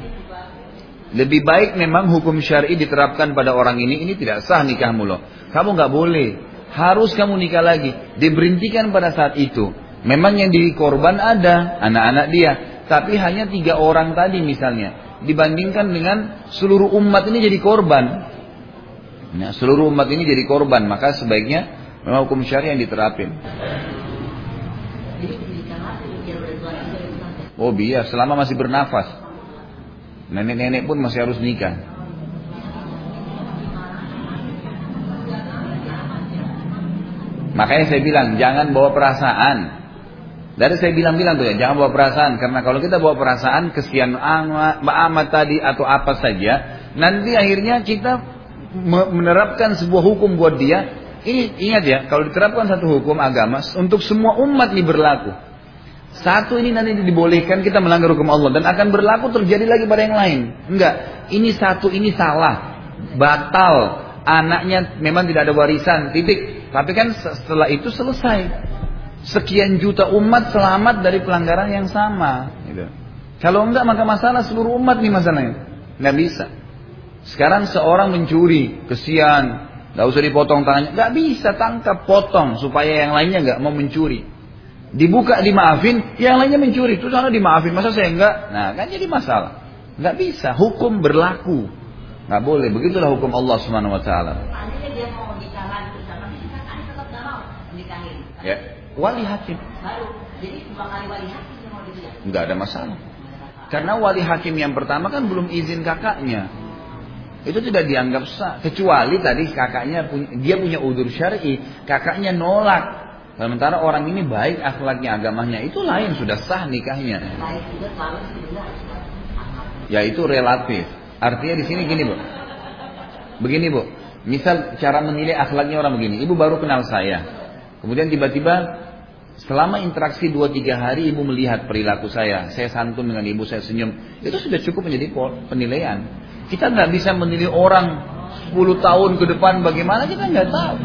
Lebih baik memang hukum syari diterapkan pada orang ini, ini tidak sah nikahmu loh. Kamu nggak boleh, harus kamu nikah lagi, diberhentikan pada saat itu. Memang yang dikorban ada anak-anak dia, tapi hanya tiga orang tadi misalnya dibandingkan dengan seluruh umat ini jadi korban. Nah, seluruh umat ini jadi korban, maka sebaiknya memang hukum syariah yang diterapin. Oh biar selama masih bernafas. Nenek-nenek pun masih harus nikah. Makanya saya bilang jangan bawa perasaan. Dari saya bilang-bilang tuh ya, jangan bawa perasaan. Karena kalau kita bawa perasaan, kesian amat, amat tadi atau apa saja, nanti akhirnya kita menerapkan sebuah hukum buat dia. Ini ingat ya, kalau diterapkan satu hukum agama, untuk semua umat ini berlaku. Satu ini nanti dibolehkan kita melanggar hukum Allah dan akan berlaku terjadi lagi pada yang lain. Enggak, ini satu ini salah, batal. Anaknya memang tidak ada warisan, titik. Tapi kan setelah itu selesai. Sekian juta umat selamat dari pelanggaran yang sama. Gitu. Kalau enggak maka masalah seluruh umat nih masalahnya. Enggak bisa. Sekarang seorang mencuri, kesian, nggak usah dipotong tangannya, nggak bisa tangkap, potong supaya yang lainnya nggak mau mencuri. Dibuka dimaafin, yang lainnya mencuri, itu sana dimaafin, masa saya enggak? Nah kan jadi masalah. Nggak bisa, hukum berlaku. Nggak boleh, begitulah hukum Allah Subhanahu Wa Taala. Ya, wali hakim. Baru, jadi dua kali wali hakim Nggak ada masalah. Karena wali hakim yang pertama kan belum izin kakaknya itu tidak dianggap sah. Kecuali tadi kakaknya punya, dia punya udur syar'i kakaknya nolak. Sementara orang ini baik akhlaknya agamanya itu lain sudah sah nikahnya. Ya itu relatif. Artinya di sini gini bu. Begini bu. Misal cara menilai akhlaknya orang begini. Ibu baru kenal saya. Kemudian tiba-tiba Selama interaksi 2-3 hari ibu melihat perilaku saya, saya santun dengan ibu, saya senyum, itu sudah cukup menjadi penilaian. Kita nggak bisa menilai orang 10 tahun ke depan bagaimana kita nggak tahu.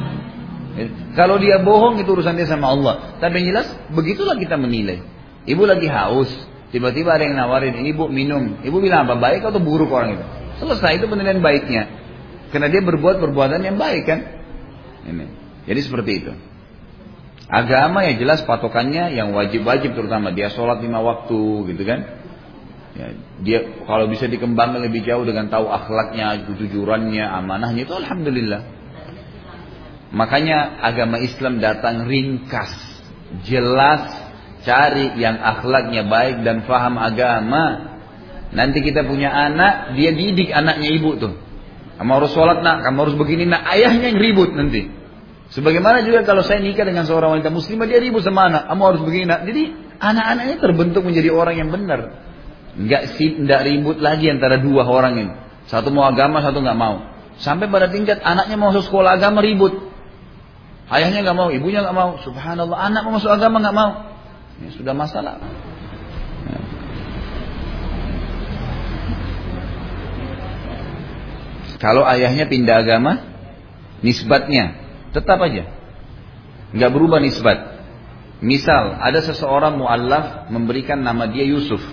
Ya, kalau dia bohong itu urusan dia sama Allah. Tapi yang jelas begitulah kita menilai. Ibu lagi haus, tiba-tiba ada yang nawarin, ini bu minum. Ibu bilang apa baik atau buruk orang itu? Selesai itu penilaian baiknya. Karena dia berbuat perbuatan yang baik kan. Ini. Jadi seperti itu. Agama yang jelas patokannya yang wajib-wajib terutama dia sholat lima waktu gitu kan. Ya, dia kalau bisa dikembangkan lebih jauh dengan tahu akhlaknya, kejujurannya, amanahnya itu alhamdulillah. Makanya agama Islam datang ringkas, jelas, cari yang akhlaknya baik dan faham agama. Nanti kita punya anak, dia didik anaknya ibu tuh. Kamu harus sholat nak, kamu harus begini nak. Ayahnya yang ribut nanti. Sebagaimana juga kalau saya nikah dengan seorang wanita muslimah, dia ribut sama anak. Kamu harus begini. Jadi anak-anaknya terbentuk menjadi orang yang benar. Nggak sih, nggak ribut lagi antara dua orang ini. Satu mau agama, satu nggak mau. Sampai pada tingkat anaknya mau masuk sekolah agama ribut. Ayahnya nggak mau, ibunya nggak mau. Subhanallah, anak mau masuk agama nggak mau. Ya, sudah masalah. Kalau ayahnya pindah agama, nisbatnya tetap aja. Nggak berubah nisbat. Misal ada seseorang muallaf memberikan nama dia Yusuf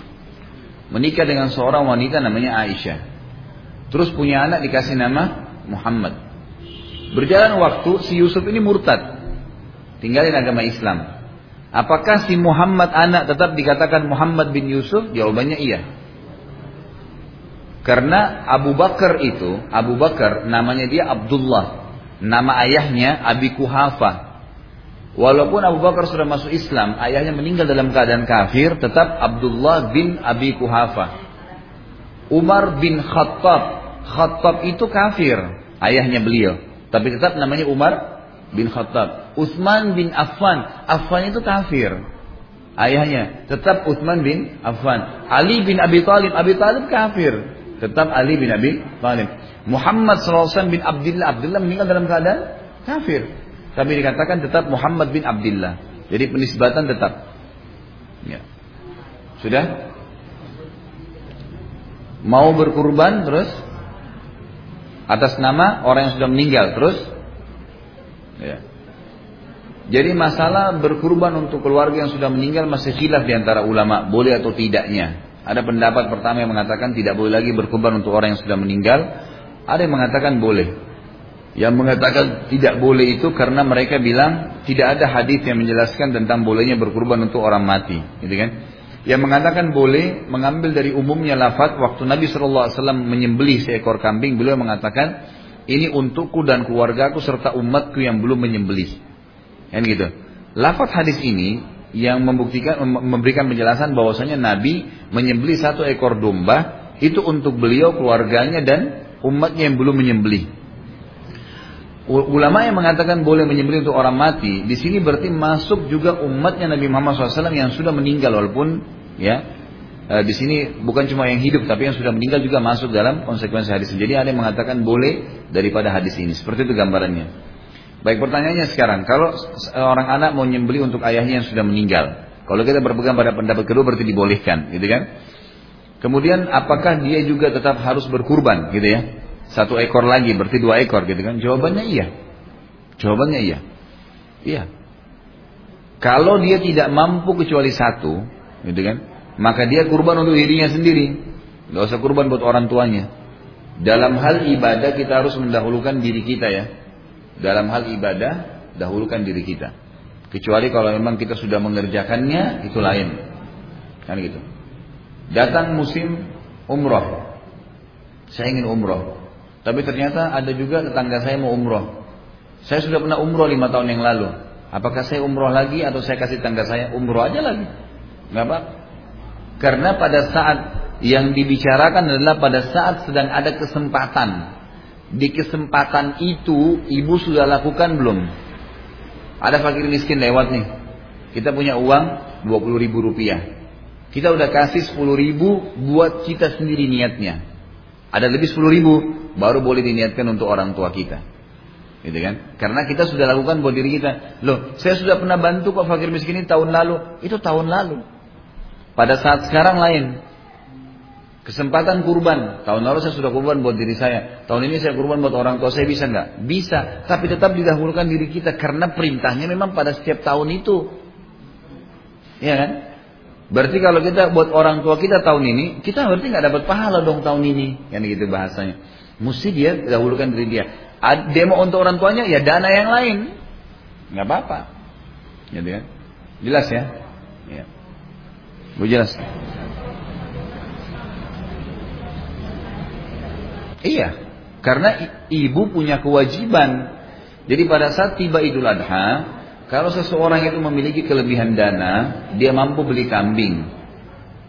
menikah dengan seorang wanita namanya Aisyah. Terus punya anak dikasih nama Muhammad. Berjalan waktu si Yusuf ini murtad. Tinggalin agama Islam. Apakah si Muhammad anak tetap dikatakan Muhammad bin Yusuf? Jawabannya iya. Karena Abu Bakar itu, Abu Bakar namanya dia Abdullah. Nama ayahnya Abi Kuhafa. Walaupun Abu Bakar sudah masuk Islam, ayahnya meninggal dalam keadaan kafir, tetap Abdullah bin Abi Kuhafa. Umar bin Khattab, Khattab itu kafir, ayahnya beliau. Tapi tetap namanya Umar bin Khattab. Utsman bin Affan, Affan itu kafir. Ayahnya tetap Utsman bin Affan. Ali bin Abi Talib, Abi Talib kafir. Tetap Ali bin Abi Talib. Muhammad SAW bin Abdullah, Abdullah meninggal dalam keadaan kafir. Tapi dikatakan tetap Muhammad bin Abdullah. Jadi penisbatan tetap. Ya. Sudah? Mau berkurban terus atas nama orang yang sudah meninggal terus ya. Jadi masalah berkurban untuk keluarga yang sudah meninggal masih khilaf di antara ulama, boleh atau tidaknya. Ada pendapat pertama yang mengatakan tidak boleh lagi berkurban untuk orang yang sudah meninggal. Ada yang mengatakan boleh. Yang mengatakan tidak boleh itu karena mereka bilang tidak ada hadis yang menjelaskan tentang bolehnya berkurban untuk orang mati, gitu kan? Yang mengatakan boleh mengambil dari umumnya lafaz waktu Nabi SAW menyembelih seekor kambing, beliau mengatakan ini untukku dan keluargaku serta umatku yang belum menyembelih. Kan gitu. Lafaz hadis ini yang membuktikan memberikan penjelasan bahwasanya Nabi menyembelih satu ekor domba itu untuk beliau, keluarganya dan umatnya yang belum menyembelih. Ulama yang mengatakan boleh menyembelih untuk orang mati, di sini berarti masuk juga umatnya Nabi Muhammad SAW yang sudah meninggal walaupun ya e, di sini bukan cuma yang hidup tapi yang sudah meninggal juga masuk dalam konsekuensi hadis. Jadi ada yang mengatakan boleh daripada hadis ini. Seperti itu gambarannya. Baik pertanyaannya sekarang, kalau orang anak mau menyembelih untuk ayahnya yang sudah meninggal, Kalau kita berpegang pada pendapat kedua berarti dibolehkan, gitu kan? Kemudian apakah dia juga tetap harus berkurban, gitu ya? Satu ekor lagi berarti dua ekor, gitu kan? Jawabannya iya. Jawabannya iya. Iya. Kalau dia tidak mampu kecuali satu, gitu kan? Maka dia kurban untuk dirinya sendiri. Gak usah kurban buat orang tuanya. Dalam hal ibadah kita harus mendahulukan diri kita ya. Dalam hal ibadah dahulukan diri kita. Kecuali kalau memang kita sudah mengerjakannya itu lain. Kan gitu. Datang musim umroh. Saya ingin umroh. Tapi ternyata ada juga tetangga saya mau umroh. Saya sudah pernah umroh lima tahun yang lalu. Apakah saya umroh lagi atau saya kasih tangga saya umroh aja lagi? Gak apa? Karena pada saat yang dibicarakan adalah pada saat sedang ada kesempatan. Di kesempatan itu ibu sudah lakukan belum? Ada fakir miskin lewat nih. Kita punya uang 20 ribu rupiah. Kita udah kasih 10 ribu buat kita sendiri niatnya. Ada lebih 10 ribu baru boleh diniatkan untuk orang tua kita. Gitu kan? Karena kita sudah lakukan buat diri kita. Loh, saya sudah pernah bantu kok fakir miskin ini tahun lalu. Itu tahun lalu. Pada saat sekarang lain. Kesempatan kurban. Tahun lalu saya sudah kurban buat diri saya. Tahun ini saya kurban buat orang tua saya bisa nggak? Bisa. Tapi tetap didahulukan diri kita karena perintahnya memang pada setiap tahun itu. Ya kan? Berarti kalau kita buat orang tua kita tahun ini, kita berarti nggak dapat pahala dong tahun ini, kan gitu bahasanya. Mesti dia dahulukan diri dia. Demo untuk orang tuanya ya dana yang lain, nggak apa-apa, gitu kan? Jelas ya? Ya. Bu jelas. Iya, karena ibu punya kewajiban. Jadi pada saat tiba Idul Adha, kalau seseorang itu memiliki kelebihan dana, dia mampu beli kambing.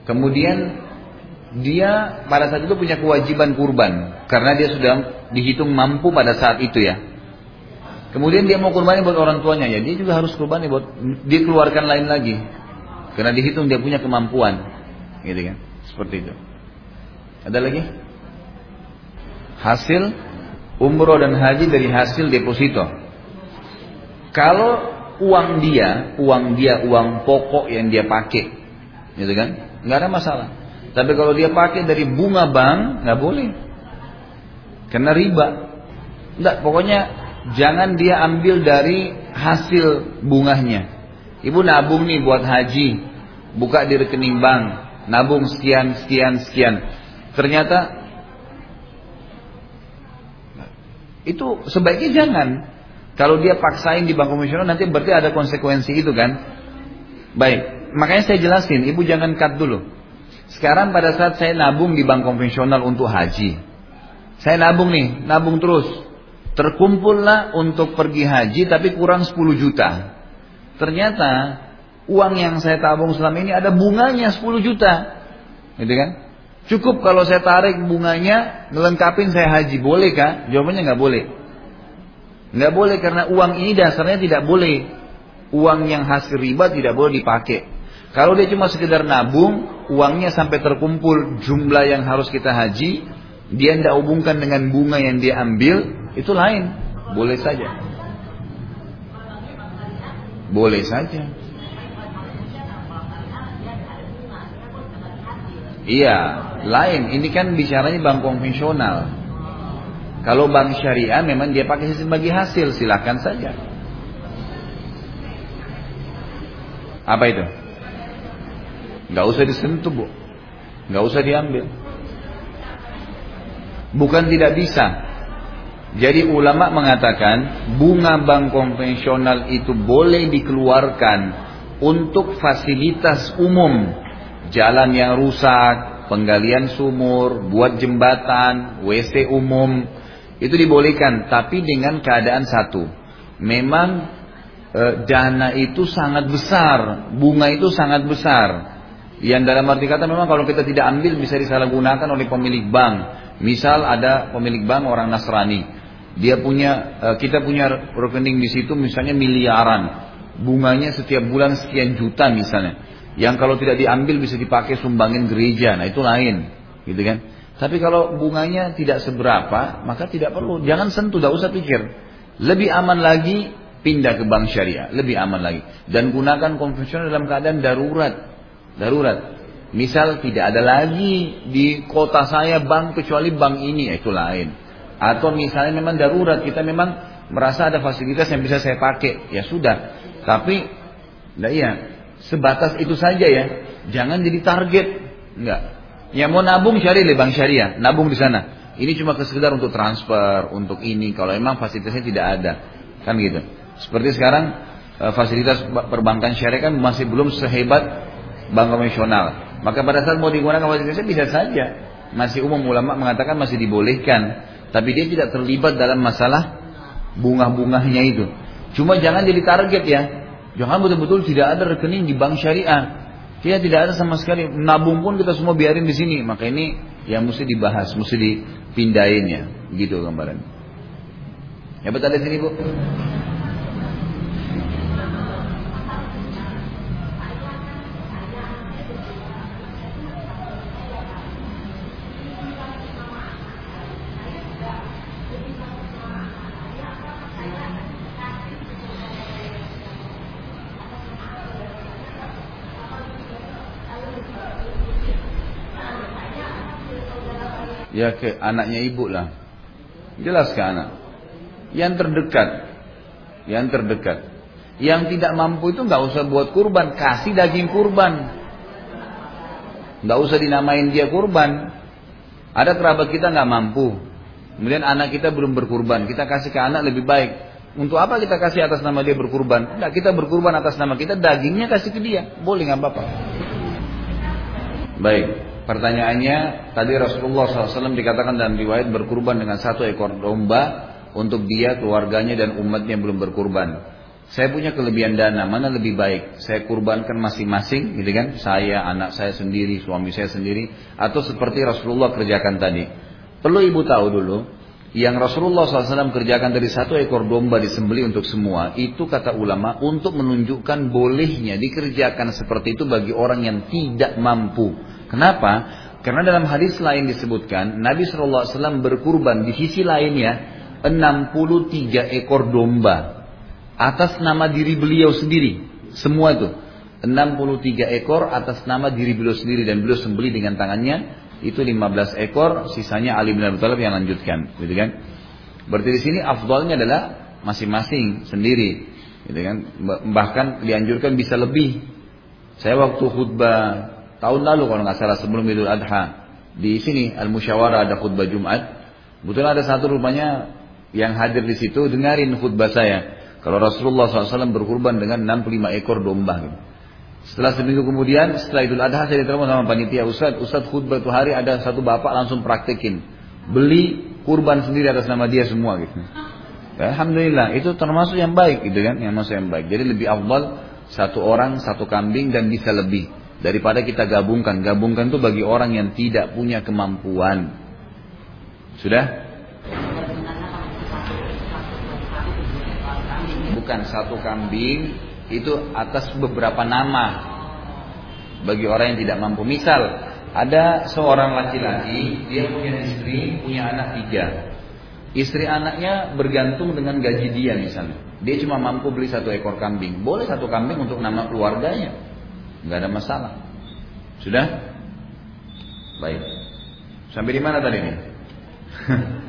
Kemudian dia pada saat itu punya kewajiban kurban karena dia sudah dihitung mampu pada saat itu ya. Kemudian dia mau kurban buat orang tuanya ya, dia juga harus kurban buat dia keluarkan lain lagi. Karena dihitung dia punya kemampuan. Gitu kan? Seperti itu. Ada lagi? hasil umroh dan haji dari hasil deposito. Kalau uang dia, uang dia, uang pokok yang dia pakai, gitu kan, nggak ada masalah. Tapi kalau dia pakai dari bunga bank, nggak boleh, karena riba. Nggak, pokoknya jangan dia ambil dari hasil bunganya. Ibu nabung nih buat haji, buka di rekening bank, nabung sekian, sekian, sekian. Ternyata Itu sebaiknya jangan. Kalau dia paksain di bank konvensional nanti berarti ada konsekuensi itu kan. Baik, makanya saya jelasin, ibu jangan cut dulu. Sekarang pada saat saya nabung di bank konvensional untuk haji. Saya nabung nih, nabung terus. Terkumpullah untuk pergi haji tapi kurang 10 juta. Ternyata uang yang saya tabung selama ini ada bunganya 10 juta. Gitu kan? Cukup kalau saya tarik bunganya, melengkapin saya haji. Boleh kah? Jawabannya nggak boleh. Nggak boleh karena uang ini dasarnya tidak boleh. Uang yang hasil riba tidak boleh dipakai. Kalau dia cuma sekedar nabung, uangnya sampai terkumpul jumlah yang harus kita haji, dia tidak hubungkan dengan bunga yang dia ambil, itu lain. Boleh saja. Boleh saja. Iya, lain. Ini kan bicaranya bank konvensional. Kalau bank syariah memang dia pakai sebagai hasil, silahkan saja. Apa itu? Gak usah disentuh, bu. Gak usah diambil. Bukan tidak bisa. Jadi ulama mengatakan bunga bank konvensional itu boleh dikeluarkan untuk fasilitas umum jalan yang rusak, penggalian sumur, buat jembatan, WC umum, itu dibolehkan, tapi dengan keadaan satu. Memang e, dana itu sangat besar, bunga itu sangat besar. Yang dalam arti kata memang kalau kita tidak ambil bisa disalahgunakan oleh pemilik bank. Misal ada pemilik bank orang Nasrani, dia punya e, kita punya rekening di situ misalnya miliaran, bunganya setiap bulan sekian juta misalnya yang kalau tidak diambil bisa dipakai sumbangin gereja, nah itu lain, gitu kan? Tapi kalau bunganya tidak seberapa, maka tidak perlu. Jangan sentuh, tidak usah pikir. Lebih aman lagi pindah ke bank syariah, lebih aman lagi. Dan gunakan konvensional dalam keadaan darurat. Darurat. Misal tidak ada lagi di kota saya bank kecuali bank ini, itu lain. Atau misalnya memang darurat, kita memang merasa ada fasilitas yang bisa saya pakai, ya sudah. Tapi, nah iya, sebatas itu saja ya. Jangan jadi target, enggak. Yang mau nabung cari di bank syariah, nabung di sana. Ini cuma sekedar untuk transfer, untuk ini. Kalau emang fasilitasnya tidak ada, kan gitu. Seperti sekarang e, fasilitas perbankan syariah kan masih belum sehebat bank konvensional. Maka pada saat mau digunakan fasilitasnya bisa saja. Masih umum ulama mengatakan masih dibolehkan. Tapi dia tidak terlibat dalam masalah bunga-bunganya itu. Cuma jangan jadi target ya. Jangan betul-betul tidak ada rekening di bank syariah. Dia tidak ada sama sekali. Nabung pun kita semua biarin di sini. Maka ini yang mesti dibahas, mesti dipindahin ya. Gitu gambaran. Ya betul di sini bu. Ya ke anaknya ibu lah. Jelas ke anak. Yang terdekat. Yang terdekat. Yang tidak mampu itu nggak usah buat kurban. Kasih daging kurban. Nggak usah dinamain dia kurban. Ada kerabat kita nggak mampu. Kemudian anak kita belum berkurban. Kita kasih ke anak lebih baik. Untuk apa kita kasih atas nama dia berkurban? Enggak, kita berkurban atas nama kita, dagingnya kasih ke dia. Boleh nggak apa-apa. Baik. Pertanyaannya, tadi Rasulullah SAW dikatakan dalam riwayat berkurban dengan satu ekor domba untuk dia, keluarganya dan umatnya belum berkurban. Saya punya kelebihan dana, mana lebih baik? Saya kurbankan masing-masing, gitu kan? Saya, anak saya sendiri, suami saya sendiri, atau seperti Rasulullah kerjakan tadi. Perlu ibu tahu dulu, yang Rasulullah SAW kerjakan dari satu ekor domba disembeli untuk semua, itu kata ulama untuk menunjukkan bolehnya dikerjakan seperti itu bagi orang yang tidak mampu. Kenapa? Karena dalam hadis lain disebutkan Nabi SAW berkurban di sisi lainnya 63 ekor domba atas nama diri beliau sendiri. Semua itu 63 ekor atas nama diri beliau sendiri dan beliau sembeli dengan tangannya itu 15 ekor, sisanya Ali bin Abi Thalib yang lanjutkan, gitu kan? Berarti di sini afdalnya adalah masing-masing sendiri, gitu kan? Bahkan dianjurkan bisa lebih. Saya waktu khutbah tahun lalu kalau nggak salah sebelum Idul Adha di sini Al Musyawarah ada khutbah Jumat. Kebetulan ada satu rupanya yang hadir di situ dengarin khutbah saya. Kalau Rasulullah SAW berkurban dengan 65 ekor domba. Gitu. Setelah seminggu kemudian, setelah Idul Adha saya ditelepon sama panitia Ustaz, Ustaz khutbah itu hari ada satu bapak langsung praktekin. Beli kurban sendiri atas nama dia semua gitu. Alhamdulillah, itu termasuk yang baik gitu kan, yang masuk yang baik. Jadi lebih awal satu orang, satu kambing dan bisa lebih daripada kita gabungkan. Gabungkan itu bagi orang yang tidak punya kemampuan. Sudah? Bukan satu kambing itu atas beberapa nama bagi orang yang tidak mampu. Misal ada seorang laki-laki dia punya istri, punya anak tiga. Istri anaknya bergantung dengan gaji dia misalnya. Dia cuma mampu beli satu ekor kambing. Boleh satu kambing untuk nama keluarganya nggak ada masalah. Sudah? Baik. Sampai di mana tadi nih?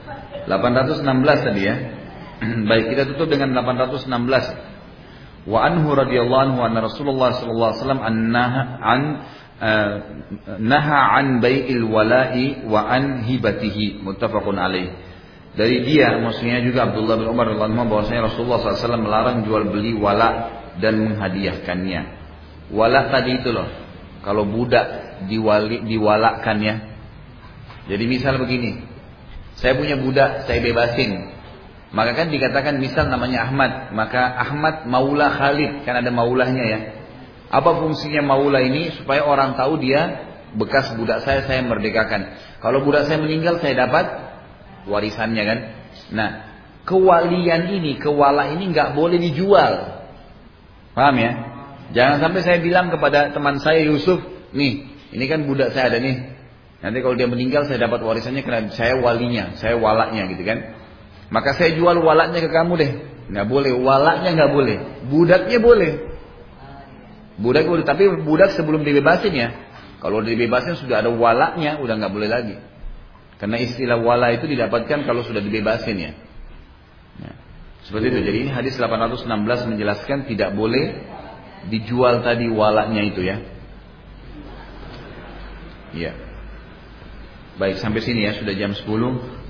816 tadi ya. Baik, kita tutup dengan 816. Wa anhu radhiyallahu anhu anna Rasulullah sallallahu alaihi wasallam an uh, naha an bai'il wala'i wa an hibatihi muttafaqun alaih. Dari dia maksudnya juga Abdullah bin Umar radhiyallahu anhu bahwasanya Rasulullah SAW melarang jual beli wala dan menghadiahkannya. Walak tadi itu loh. Kalau budak diwali, diwalakkan ya. Jadi misal begini. Saya punya budak, saya bebasin. Maka kan dikatakan misal namanya Ahmad. Maka Ahmad Maula Khalid. Kan ada maulahnya ya. Apa fungsinya maula ini? Supaya orang tahu dia bekas budak saya, saya merdekakan. Kalau budak saya meninggal, saya dapat warisannya kan. Nah, kewalian ini, kewala ini nggak boleh dijual. Paham ya? Jangan sampai saya bilang kepada teman saya Yusuf, nih, ini kan budak saya ada nih. Nanti kalau dia meninggal saya dapat warisannya karena saya walinya, saya walaknya gitu kan. Maka saya jual walaknya ke kamu deh. nggak boleh. Walaknya nggak boleh. Budaknya boleh. Budak boleh, tapi budak sebelum dibebasin ya. Kalau dibebasin sudah ada walaknya, udah nggak boleh lagi. Karena istilah wala itu didapatkan kalau sudah dibebasin ya. ya. Seperti itu. Jadi ini hadis 816 menjelaskan tidak boleh dijual tadi walaknya itu ya. Iya. Baik sampai sini ya sudah jam 10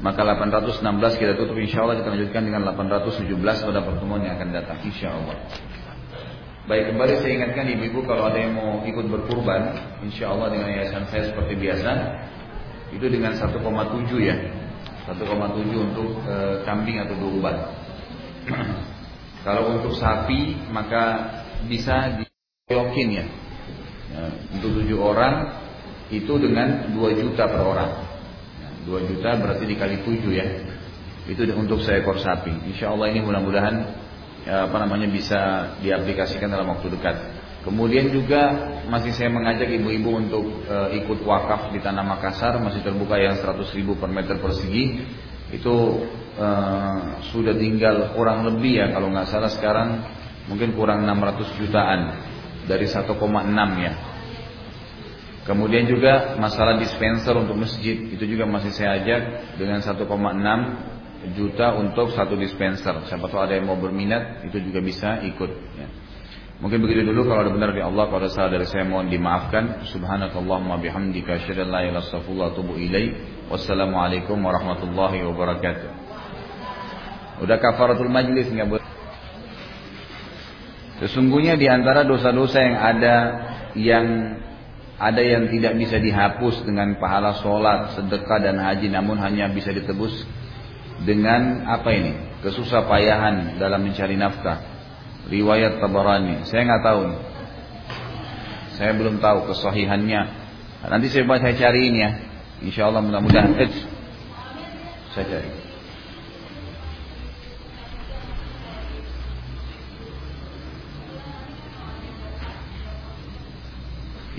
maka 816 kita tutup insya Allah kita lanjutkan dengan 817 pada pertemuan yang akan datang insya Allah. Baik kembali saya ingatkan ibu-ibu kalau ada yang mau ikut berkurban insya Allah dengan yayasan saya seperti biasa itu dengan 1,7 ya 1,7 untuk e, kambing atau domba. kalau untuk sapi maka bisa diyokin ya. ya untuk tujuh orang itu dengan 2 juta per orang. 2 ya, juta berarti dikali 7 ya. Itu untuk seekor sapi. Insya Allah ini mudah-mudahan ya, apa namanya bisa diaplikasikan dalam waktu dekat. Kemudian juga masih saya mengajak ibu-ibu untuk e, ikut wakaf di Tanah Makassar masih terbuka yang 100 ribu per meter persegi itu e, sudah tinggal kurang lebih ya kalau nggak salah sekarang mungkin kurang 600 jutaan dari 1,6 ya Kemudian juga masalah dispenser untuk masjid itu juga masih saya ajak dengan 1,6 juta untuk satu dispenser. Siapa tahu ada yang mau berminat itu juga bisa ikut. Ya. Mungkin begitu dulu kalau ada benar dari Allah kalau ada salah dari saya mohon dimaafkan. Subhanakallahumma bihamdika asyhadu an la. Wassalamualaikum warahmatullahi wabarakatuh. Udah kafaratul majlis nggak. Sesungguhnya di antara dosa-dosa yang ada yang ada yang tidak bisa dihapus dengan pahala sholat, sedekah dan haji namun hanya bisa ditebus dengan apa ini? Kesusah payahan dalam mencari nafkah. Riwayat Tabarani. Saya nggak tahu. Saya belum tahu kesahihannya. Nanti saya saya cari ini ya. Insya Allah mudah-mudahan. Saya cari.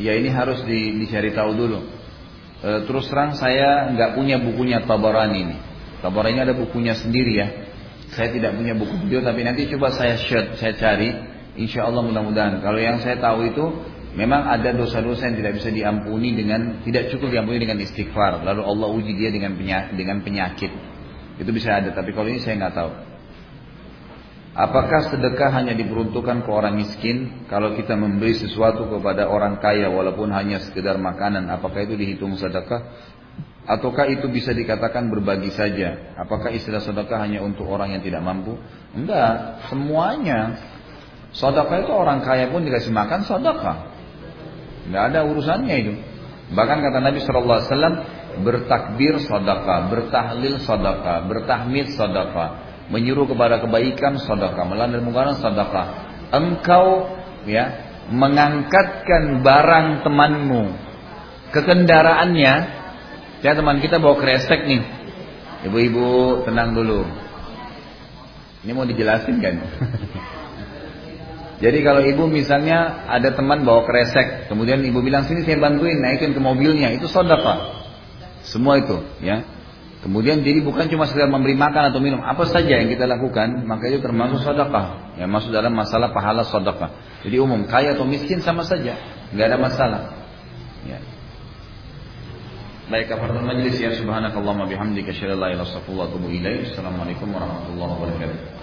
Ya ini harus di, dicari tahu dulu. E, terus terang saya nggak punya bukunya Tabarani ini. Tabarani ada bukunya sendiri ya. Saya tidak punya buku beliau tapi nanti coba saya share, saya cari. Insya Allah mudah-mudahan. Kalau yang saya tahu itu memang ada dosa-dosa yang tidak bisa diampuni dengan tidak cukup diampuni dengan istighfar. Lalu Allah uji dia dengan penyakit, dengan penyakit. Itu bisa ada. Tapi kalau ini saya nggak tahu. Apakah sedekah hanya diperuntukkan ke orang miskin? Kalau kita memberi sesuatu kepada orang kaya walaupun hanya sekedar makanan, apakah itu dihitung sedekah? Ataukah itu bisa dikatakan berbagi saja? Apakah istilah sedekah hanya untuk orang yang tidak mampu? Enggak, semuanya. Sedekah itu orang kaya pun dikasih makan sedekah. Enggak ada urusannya itu. Bahkan kata Nabi Shallallahu Alaihi Wasallam bertakbir sedekah, bertahlil sedekah, bertahmid sedekah menyuruh kepada kebaikan sedekah, melarang dari mungkaran sedekah. Engkau ya mengangkatkan barang temanmu ke kendaraannya. Ya teman kita bawa kresek nih. Ibu-ibu tenang dulu. Ini mau dijelasin kan? Jadi kalau ibu misalnya ada teman bawa kresek, kemudian ibu bilang sini saya bantuin naikin ke mobilnya, itu sedekah. Semua itu, ya. Kemudian jadi bukan cuma sekedar memberi makan atau minum, apa saja yang kita lakukan, maka itu termasuk sedekah. Yang masuk dalam masalah pahala sedekah. Jadi umum, kaya atau miskin sama saja, nggak ada masalah. Ya. Baik, kafaratul majlis ya subhanakallahumma bihamdika asyhadu an la ilaha illa anta astaghfiruka wa atubu ilaik. Assalamualaikum warahmatullahi wabarakatuh.